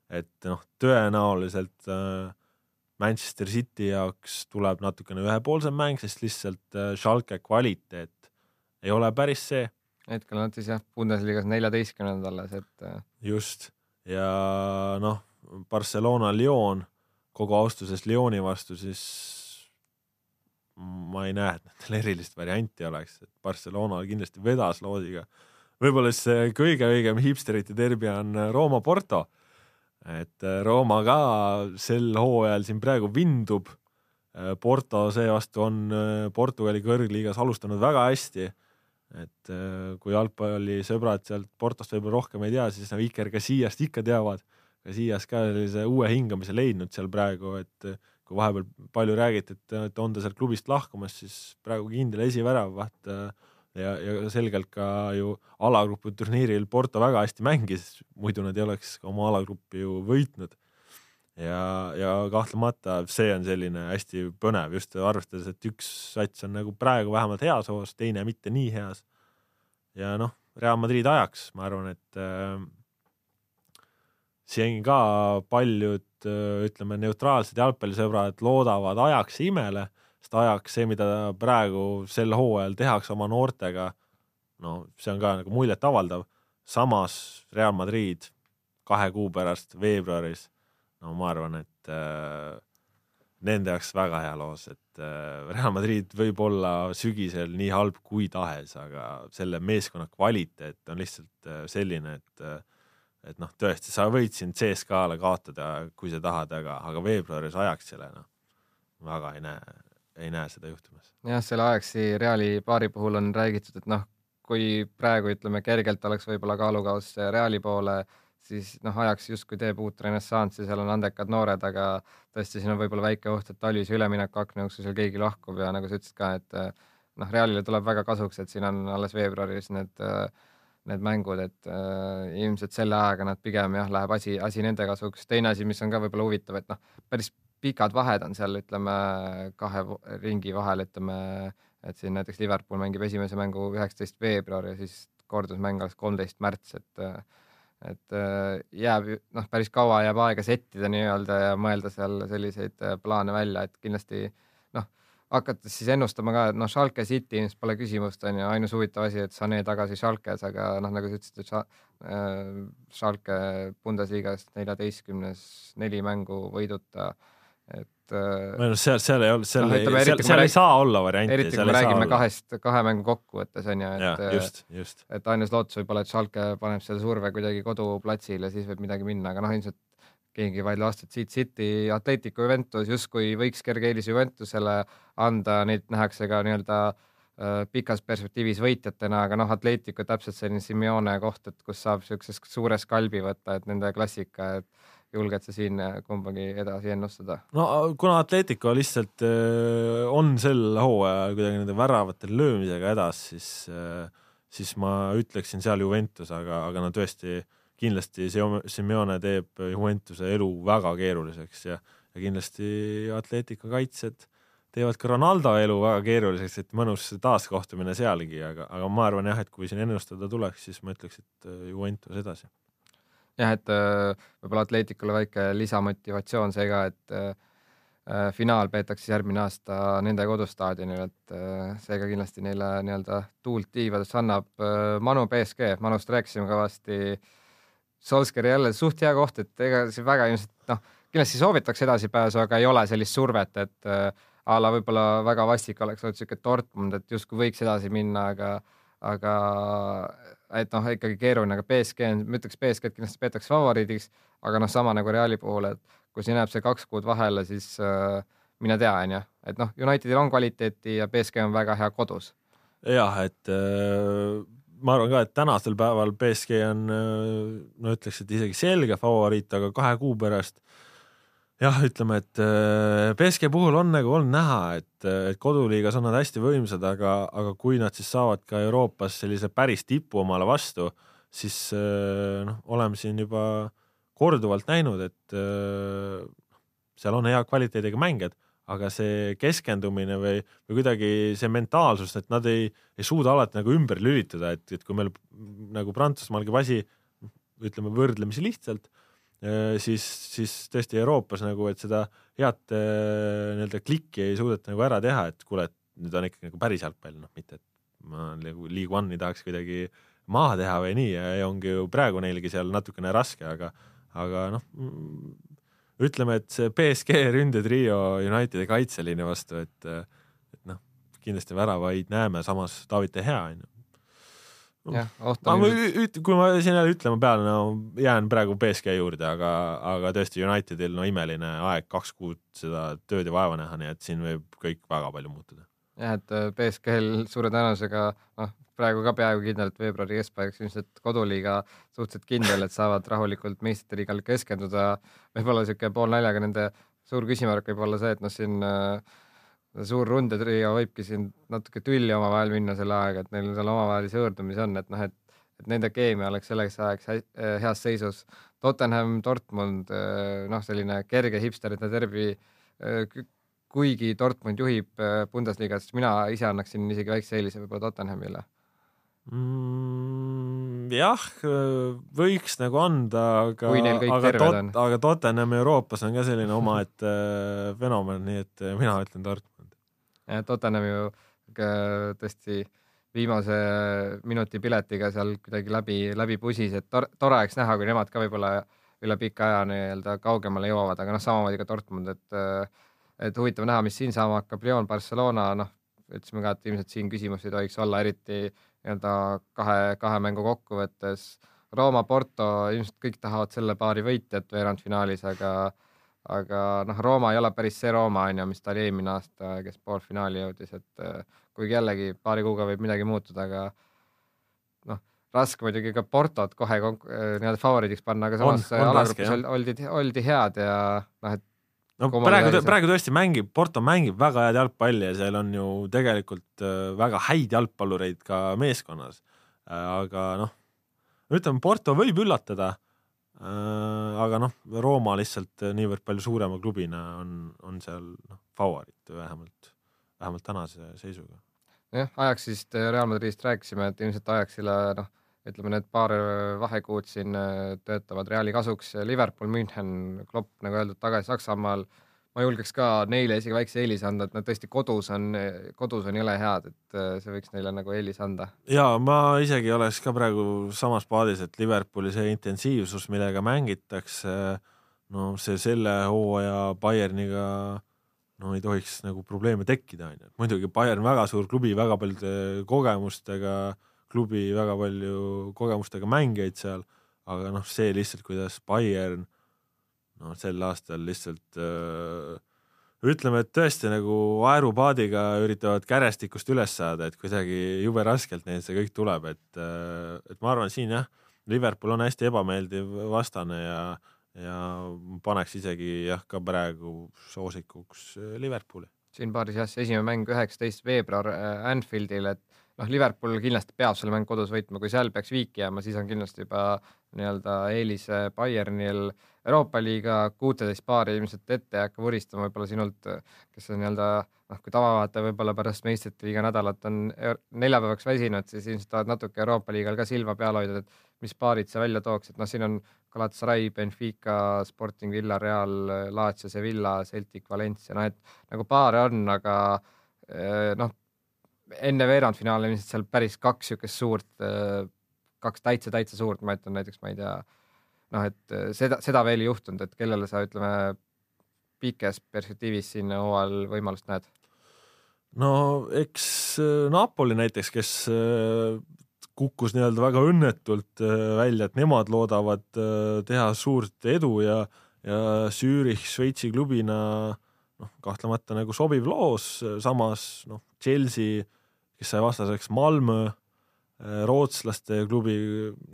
C: et noh, tõenäoliselt äh, Manchester City jaoks tuleb natukene ühepoolsem mäng, sest lihtsalt äh, Schalke kvaliteet ei ole päris see.
B: hetkel nad siis jah, Bundesliga-s neljateistkümnendad alles, et.
C: Just ja noh, Barcelona, Lyon, kogu austuses Lyoni vastu, siis ma ei näe, et nendel erilist varianti oleks, et Barcelona kindlasti vedas loosiga. võib-olla siis see kõige õigem hipsterite derbi on Rooma Porto. et Rooma ka sel hooajal siin praegu vindub. Porto seevastu on Portugali kõrgliigas alustanud väga hästi. et kui jalgpallisõbrad sealt Portost võib-olla rohkem ei tea, siis Iker Casillas ikka teavad. Casillas ka sellise uue hingamise leidnud seal praegu, et kui vahepeal palju räägiti, et, et on ta sealt klubist lahkumas, siis praegu kindel esiväravat ja, ja selgelt ka ju alagrupi turniiril Porto väga hästi mängis, muidu nad ei oleks oma alagruppi ju võitnud. ja, ja kahtlemata see on selline hästi põnev just arvestades, et üks sats on nagu praegu vähemalt heas hoos, teine mitte nii heas. ja noh, Real Madrid ajaks, ma arvan, et äh, siin ka paljud ütleme, neutraalsed jalgpallisõbrad loodavad ajaks imele, sest ajaks see, mida praegu sel hooajal tehakse oma noortega, no see on ka nagu muljetavaldav. samas Real Madrid kahe kuu pärast veebruaris, no ma arvan, et äh, nende jaoks väga hea loos, et äh, Real Madrid võib olla sügisel nii halb kui tahes, aga selle meeskonna kvaliteet on lihtsalt äh, selline, et äh, et noh, tõesti, sa võid siin CSKA-le kaotada, kui sa tahad, aga, aga veebruaris Ajaxile noh, väga ei näe, ei näe seda juhtumas.
B: jah, selle Ajaxi Reali paari puhul on räägitud, et noh, kui praegu ütleme kergelt oleks võib-olla kaalukauss Reali poole, siis noh, Ajax justkui teeb uut renessanssi, seal on andekad noored, aga tõesti, siin on võib-olla väike oht, et talvise ülemineku akna jooksul seal keegi lahkub ja nagu sa ütlesid ka, et noh, Realile tuleb väga kasuks, et siin on alles veebruaris need äh, need mängud, et äh, ilmselt selle ajaga nad pigem jah, läheb asi, asi nende kasuks. teine asi, mis on ka võib-olla huvitav, et noh, päris pikad vahed on seal, ütleme kahe ringi vahel, ütleme, et siin näiteks Liverpool mängib esimese mängu üheksateist veebruar ja siis kordusmäng alles kolmteist märts, et et äh, jääb noh, päris kaua jääb aega settida nii-öelda ja mõelda seal selliseid äh, plaane välja, et kindlasti noh hakates siis ennustama ka, et noh, Schalke City ilmselt pole küsimust, on ju, ainus huvitav asi, et Sané tagasi Schalkes, aga noh, nagu sa ütlesid, et äh, Schalke Bundesliga-s neljateistkümnes, neli mängu võiduta, et
C: äh, no seal, seal ei olnud, seal no, ei, seal, seal ei saa olla varianti.
B: eriti kui me räägime kahest, kahe mängu kokkuvõttes on ju, et
C: just, just.
B: et ainus lootus võib-olla, et Schalke paneb selle surve kuidagi koduplatsil ja siis võib midagi minna, aga noh, ilmselt keegi vastu, et siit City, Atletico, Juventus justkui võiks kerge eelise Juventusele anda, neid nähakse ka nii-öelda äh, pikas perspektiivis võitjatena, aga noh, Atletico täpselt selline Simeone koht, et kus saab niisuguses suures kalbi võtta, et nende klassika, et julged sa siin kumbagi edasi ennustada?
C: no kuna Atletico lihtsalt äh, on sel hooajal kuidagi nende väravate löömisega hädas, siis äh,, siis ma ütleksin seal Juventus, aga, aga no tõesti äh, kindlasti Simeone teeb Juventuse elu väga keeruliseks ja, ja kindlasti Atletico kaitsjad teevad ka Ronaldo elu väga keeruliseks, et mõnus taaskohtumine sealgi, aga, aga ma arvan jah, et kui siin ennustada tuleks, siis ma ütleks, et äh, Juventus edasi.
B: jah, et äh, võib-olla Atleticule väike lisamotivatsioon see ka, et äh, finaal peetakse järgmine aasta nende kodustaadionil, et seega kindlasti neile nii-öelda tuult tiivadesse annab. Manu BSG, Manust rääkisime kõvasti Solskjaeri jälle suht hea koht, et ega see väga ilmselt noh, kindlasti soovitakse edasipääsu, aga ei ole sellist survet, et äh, a la võib-olla väga vastik oleks olnud siuke Dortmund, et justkui võiks edasi minna, aga, aga et noh, ikkagi keeruline, aga BSG on, ma ütleks BSG-d kindlasti peetakse favoriidiks, aga noh, sama nagu Reali puhul, et kui siin jääb see kaks kuud vahele, siis äh, mine tea, onju, et noh, Unitedil on kvaliteeti ja BSG on väga hea kodus.
C: jah, et äh ma arvan ka, et tänasel päeval BSG on no ütleks, et isegi selge favoriit, aga kahe kuu pärast jah, ütleme, et BSG puhul on nagu olnud näha, et, et koduliigas on nad hästi võimsad, aga, aga kui nad siis saavad ka Euroopas sellise päris tipu omale vastu, siis noh, oleme siin juba korduvalt näinud, et seal on hea kvaliteediga mängijad aga see keskendumine või, või kuidagi see mentaalsus, et nad ei, ei suuda alati nagu ümber lülitada, et, et kui meil nagu Prantsusmaal käib asi, ütleme võrdlemisi lihtsalt, siis, siis tõesti Euroopas nagu, et seda head nii-öelda klikki ei suudeta nagu ära teha, et kuule, et nüüd on ikkagi nagu päris jalgpall, noh mitte, et ma nagu League One'i tahaks kuidagi maha teha või nii ja ongi ju praegu neilgi seal natukene raske, aga, aga noh, ütleme, et see BSG ründetrio Unitedi kaitseliini vastu, et, et noh, kindlasti väravaid näeme, samas David De Gea on ju
B: jah, oht on
C: ilmselt. kui ma siin jälle ütlema pean, no jään praegu BSG juurde, aga, aga tõesti Unitedil no imeline aeg, kaks kuud seda tööd ja vaeva näha, nii et siin võib kõik väga palju muutuda.
B: Jah, et äh, BSG-l suure tõenäosusega noh, praegu ka peaaegu kindlalt veebruari keskpaigaks ilmselt koduliiga suhteliselt kindel, et saavad rahulikult meistrite liigal keskenduda. võib-olla niisugune poolnaljaga nende suur küsimärk võib olla see, et noh, siin äh, suur rundetrio võibki siin natuke tülli omavahel minna selle ajaga, et neil seal omavahelisi hõõrdumisi on, et noh, et, et nende keemia oleks selleks ajaks äh, heas seisus. Tottenham, Dortmund, äh, noh, selline kerge hipsterite derbi. Äh, kuigi Dortmund juhib Bundesliga-s, mina ise annaksin isegi väikse eelise võib-olla Tottenhamile
C: mm,. jah, võiks nagu anda, aga,
B: aga, tot,
C: aga Tottenham Euroopas on ka selline omaette fenomen, nii et mina ütlen Dortmund
B: Tottenham ju tõesti viimase minuti piletiga seal kuidagi läbi, läbi pusis, et tore, tore oleks näha, kui nemad ka võib-olla üle pika aja nii-öelda kaugemale jõuavad, aga noh, samamoodi ka Dortmund, et et huvitav näha, mis siin saama hakkab, Lyon, Barcelona, noh, ütlesime ka, et ilmselt siin küsimusi ei tohiks olla, eriti nii-öelda kahe, kahe mängu kokkuvõttes. Rooma, Porto, ilmselt kõik tahavad selle paari võitjat veerandfinaalis, aga aga noh, Rooma ei ole päris see Rooma on ju, mis ta oli eelmine aasta, kes poolfinaali jõudis, et äh, kuigi jällegi paari kuuga võib midagi muutuda, aga noh, raske muidugi ka Portot kohe äh, nii-öelda favoriidiks panna, aga samas alagrupis oldi, oldi head ja noh, et
C: no praegu, praegu tõesti mängib, Porto mängib väga head jalgpalli ja seal on ju tegelikult äh, väga häid jalgpallureid ka meeskonnas. aga noh, ütleme, Porto võib üllatada Äh, aga noh, Rooma lihtsalt niivõrd palju suurema klubina on, on seal noh, favoriit vähemalt, vähemalt tänase seisuga.
B: jah, Ajaxist, Real Madridist rääkisime, et ilmselt Ajaxile noh, ütleme need paar vahekuud siin äh, töötavad Reali kasuks. Liverpool, München, Klopp nagu öeldud tagasi Saksamaal ma julgeks ka neile isegi väikse eelise anda, et nad tõesti kodus on, kodus on jõle head, et äh, see võiks neile nagu eelise anda.
C: ja ma isegi oleks ka praegu samas paadis, et Liverpooli see intensiivsus, millega mängitakse, no see selle hooaja Bayerniga no ei tohiks nagu probleeme tekkida, onju, muidugi Bayern väga suur klubi, väga paljude kogemustega klubi, väga palju kogemustega mängijaid seal, aga noh, see lihtsalt, kuidas Bayern noh, sel aastal lihtsalt öö, ütleme, et tõesti nagu aerupaadiga üritavad kärestikust üles saada, et kuidagi jube raskelt neil see kõik tuleb, et, et ma arvan, siin jah, Liverpool on hästi ebameeldiv vastane ja, ja paneks isegi jah, ka praegu soosikuks Liverpooli.
B: siin paaris jah, see esimene mäng üheksateist veebruar Anfieldil, et noh, Liverpool kindlasti peab selle mängu kodus võitma, kui seal peaks viiki jääma, siis on kindlasti juba nii-öelda eelis Bayernil Euroopa liiga kuuteteist paari ilmselt ette ei hakka vuristama, võib-olla sinult, kes on nii-öelda noh, kui tavavaataja võib-olla pärast meistrite liiga nädalat on neljapäevaks väsinud, siis ilmselt tahad natuke Euroopa liigal ka silma peal hoida, et mis paarid sa välja tooks, et noh, siin on Galatasaray, Benfica, Sporting Villarreal, Lazio, Sevilla, Celtic, Valencia, noh et nagu paare on, aga eh, noh, enne veerandfinaali ilmselt seal päris kaks niisugust suurt, äh, kaks täitsa-täitsa suurt, ma ütlen näiteks, ma ei tea, noh, et äh, seda, seda veel ei juhtunud, et kellele sa ütleme pikes perspektiivis siin hooajal võimalust näed?
C: no eks äh, Napoli näiteks, kes kukkus nii-öelda väga õnnetult välja, et nemad loodavad teha suurt edu ja, ja Zürich Šveitsi klubina noh, kahtlemata nagu sobiv loos, samas noh, Chelsea kes sai vastaseks Malmö, äh, rootslaste klubi,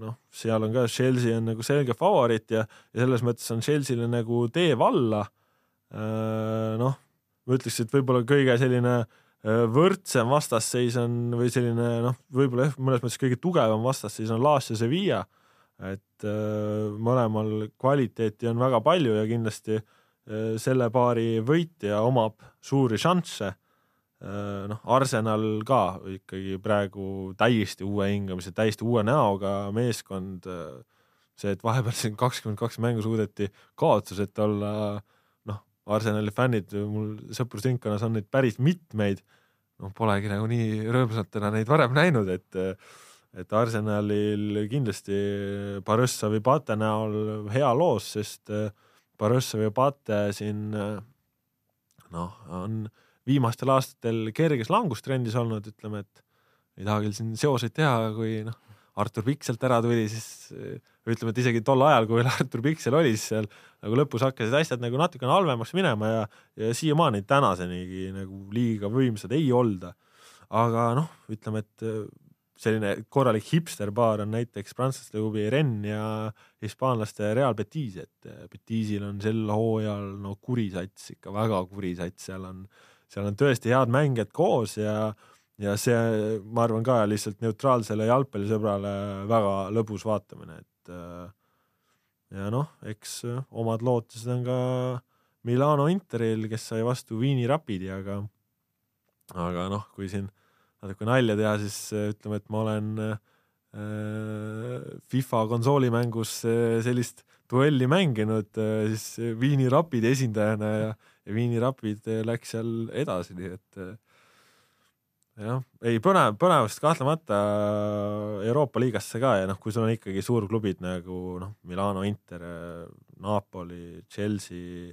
C: noh, seal on ka Chelsea on nagu selge favoriit ja, ja selles mõttes on Chelsea'le nagu tee valla. Äh, noh, ma ütleks, et võib-olla kõige selline äh, võrdsem vastasseis on või selline noh, võib-olla jah, mõnes mõttes kõige tugevam vastasseis on Lazio Sevilla, et mõlemal kvaliteeti on väga palju ja kindlasti selle paari võitja omab suuri šansse noh, Arsenal ka ikkagi praegu täiesti uue hingamise, täiesti uue näoga meeskond. Äh, see, et vahepeal siin kakskümmend kaks mängu suudeti kaotuseta olla, noh, Arsenali fännid, mul sõprusringkonnas on neid päris mitmeid, noh, polegi nagu nii rõõmsatena neid varem näinud, et et Arsenalil kindlasti Barõssavi Pate näol hea loos, sest Barõssavi Pate siin noh, on viimastel aastatel kerges langustrendis olnud, ütleme, et ei taha küll siin seoseid teha, kui noh, Artur Pikk sealt ära tuli, siis ütleme, et isegi tol ajal, kui Artur Piksel oli, siis seal nagu lõpus hakkasid asjad nagu natukene halvemaks minema ja, ja siiamaani tänasenigi nagu liiga võimsad ei olda. aga noh, ütleme, et selline korralik hipsterbaar on näiteks prantslaste klubi Rennes ja hispaanlaste Real Betis, et Betisil on sel hooajal no kuri sats, ikka väga kuri sats, seal on, seal on tõesti head mängijad koos ja ja see, ma arvan ka lihtsalt neutraalsele jalgpallisõbrale väga lõbus vaatamine, et äh, ja noh, eks omad lootused on ka Milano Interil, kes sai vastu Viini Rapidi, aga aga noh, kui siin natuke nalja teha, siis äh, ütleme, et ma olen äh, FIFA konsoolimängus äh, sellist duelli mänginud siis Viini Rapidi esindajana ja, ja Viini Rapid läks seal edasi, nii et jah, ei põnev, põnevust kahtlemata Euroopa liigasse ka ja noh, kui sul on ikkagi suurklubid nagu noh, Milano Inter, Napoli, Chelsea,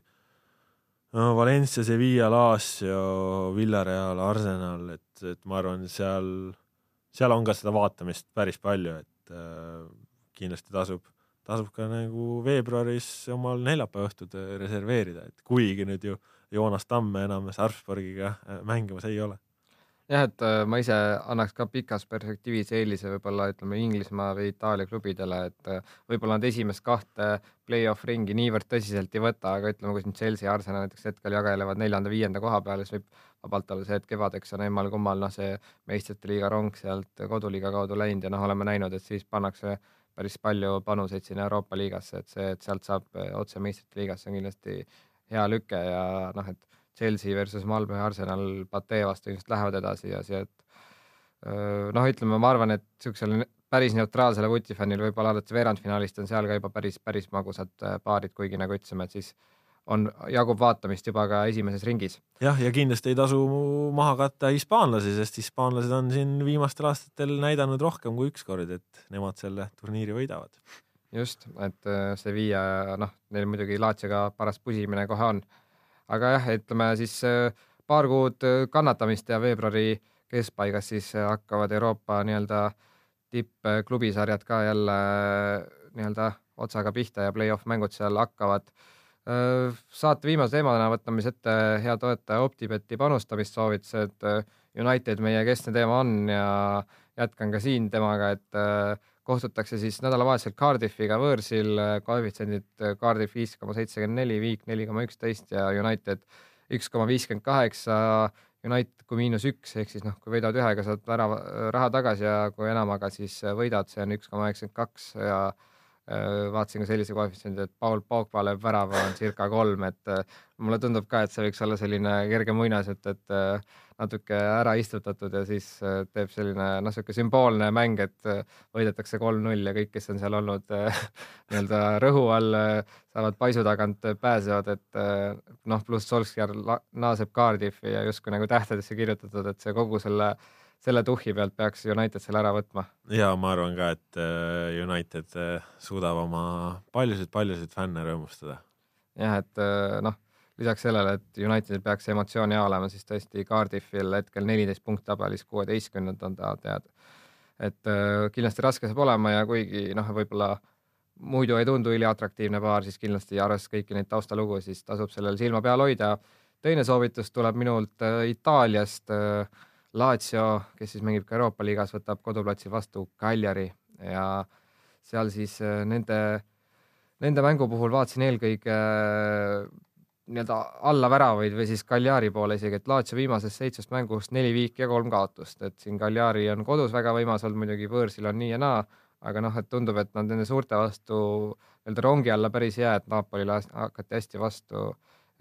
C: no Valencia, Sevilla, Lazio, Villareal, Arsenal, et, et ma arvan, seal, seal on ka seda vaatamist päris palju, et äh, kindlasti tasub, tasub ka nagu veebruaris omal neljapäeva õhtud reserveerida, et kuigi nüüd ju Joonas Tamme enam Sarpsborgiga mängimas ei ole.
B: Jah, et äh, ma ise annaks ka pikas perspektiivis eelise võib-olla ütleme Inglismaa või Itaalia klubidele, et äh, võib-olla nad esimest kahte play-off ringi niivõrd tõsiselt ei võta, aga ütleme, kui siin Chelsea ja Arsenal näiteks hetkel jagelevad neljanda-viienda koha peale, siis võib vabalt olla see, et kevadeks on emmal-kummal noh, see meistrite liiga rong sealt koduliiga kaudu läinud ja noh, oleme näinud, et siis pannakse päris palju panuseid sinna Euroopa liigasse, et see, et sealt saab äh, otse meistrite liigasse on kindlasti hea lüke ja noh, et Chelsea versus Malmö ja Arsenal Patee vastu ilmselt lähevad edasi ja sealt noh, ütleme, ma arvan, et niisugusele päris neutraalsele vutifännile võib-olla alates veerandfinaalist on seal ka juba päris, päris magusad paarid, kuigi nagu ütlesime, et siis on, jagub vaatamist juba ka esimeses ringis.
C: jah, ja kindlasti ei tasu maha katta hispaanlasi, sest hispaanlased on siin viimastel aastatel näidanud rohkem kui üks kord, et nemad selle turniiri võidavad.
B: just, et Sevilla, noh, neil muidugi Laatsioga paras pusimine kohe on aga jah, ütleme siis äh, paar kuud äh, kannatamist ja veebruari keskpaigas siis äh, hakkavad Euroopa nii-öelda tippklubisarjad ka jälle nii-öelda otsaga pihta ja play-off mängud seal hakkavad. Saate viimase teemana võtame siis ette hea toetaja Optibeti panustamissoovitused. United meie keskne teema on ja jätkan ka siin temaga, et kohtutakse siis nädalavahetusel Cardiffiga võõrsil, koefitsiendid Cardiff viis koma seitsekümmend neli, Viik neli koma üksteist ja United üks koma viiskümmend kaheksa. United kui miinus üks ehk siis noh, kui võidad ühega, saad ära raha tagasi ja kui enamaga siis võidad, see on üks koma üheksakümmend kaks ja äh, vaatasin ka sellise koefitsiendi, et Paul Pogba lööb värava on circa kolm, et äh, mulle tundub ka, et see võiks olla selline kerge muinasjutt, et äh, natuke ära istutatud ja siis äh, teeb selline noh, niisugune sümboolne mäng, et äh, võidetakse kolm-null ja kõik, kes on seal olnud äh, nii-öelda rõhu all, saavad paisu tagant pääsevad, et noh, pluss Solskjaer naaseb Cardiffi ja justkui nagu tähtedesse kirjutatud, et see kogu selle selle tuhhi pealt peaks United selle ära võtma.
C: ja ma arvan ka, et United suudab oma paljusid-paljusid fänne rõõmustada.
B: jah, et noh lisaks sellele, et Unitedil peaks emotsiooni hea olema, siis tõesti Cardiffil hetkel neliteist punkt tabelis kuueteistkümnendad jääd. et äh, kindlasti raske saab olema ja kuigi noh, võib-olla muidu ei tundu üliatraktiivne paar, siis kindlasti arvestades kõiki neid taustalugu, siis tasub sellel silma peal hoida. teine soovitus tuleb minult äh, Itaaliast äh,. Lazio, kes siis mängib ka Euroopa liigas, võtab koduplatsil vastu Cagliari ja seal siis äh, nende, nende mängu puhul vaatasin eelkõige äh, nii-öelda alla väravaid või siis Cagliari poole isegi, et Lazio viimasest seitsmest mängust neli viiki ja kolm kaotust, et siin Cagliari on kodus väga võimas olnud, muidugi võõrsil on nii ja naa, aga noh, et tundub, et nad nende suurte vastu nii-öelda rongi alla päris ei jää, et Napolile hakati hästi vastu.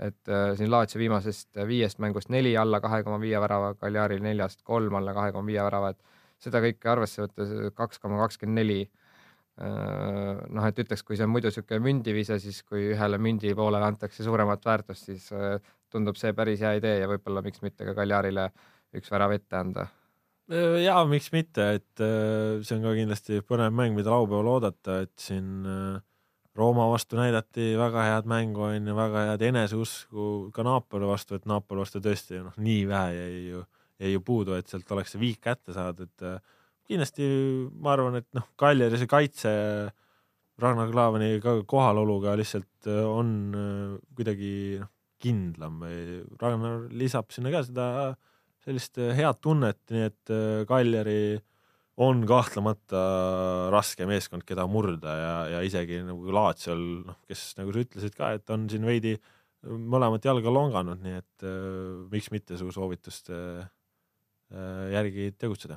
B: Et äh, siin Lazio viimasest viiest mängust neli alla kahe koma viie värava, Cagliaril neljast kolm alla kahe koma viie värava, et seda kõike arvesse võttes kaks koma kakskümmend neli noh, et ütleks, kui see on muidu niisugune mündivise, siis kui ühele mündi poolele antakse suuremat väärtust, siis tundub see päris hea idee ja võib-olla miks mitte ka Kaljarile üks värav ette anda.
C: ja miks mitte, et see on ka kindlasti põnev mäng, mida laupäeval oodata, et siin Rooma vastu näidati väga head mängu, on ju, väga head eneseusku ka Napoli vastu, et Napoli vastu tõesti noh, nii vähe jäi ju, jäi ju puudu, et sealt oleks see viik kätte saada, et kindlasti ma arvan, et noh, Kaljari see kaitse Ragnar Klavani ka kohaloluga lihtsalt on kuidagi noh, kindlam või Ragnar lisab sinna ka seda sellist head tunnet, nii et Kaljari on kahtlemata raske meeskond, keda murda ja, ja isegi nagu Laatsiol, noh, kes nagu sa ütlesid ka, et on siin veidi mõlemat jalga longanud, nii et äh, miks mitte su soovituste äh, järgi tegutseda.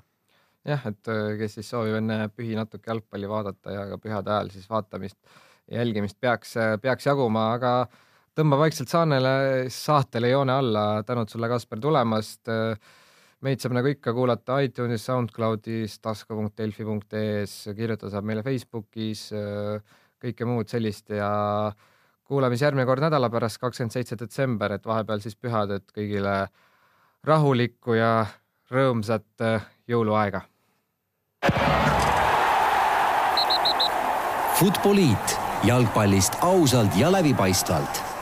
B: jah, et äh, kes siis soovib enne pühi natuke jalgpalli vaadata ja ka pühade ajal siis vaatamist jälgimist peaks, peaks jaguma, aga tõmba vaikselt saanele, saatele joone alla, tänud sulle, Kaspar, tulemast äh, meid saab nagu ikka kuulata iTunesis, SoundCloudis, tasku.delfi.ee-s, kirjutada saab meile Facebookis, kõike muud sellist. Ja kuulamise järgmine kord nädala pärast, kakskümmend seitse detsember, et vahepeal siis pühad, et kõigile rahulikku ja rõõmsat jõuluaega.
A: Futboliit. Jalgpallist ausalt ja läbipaistvalt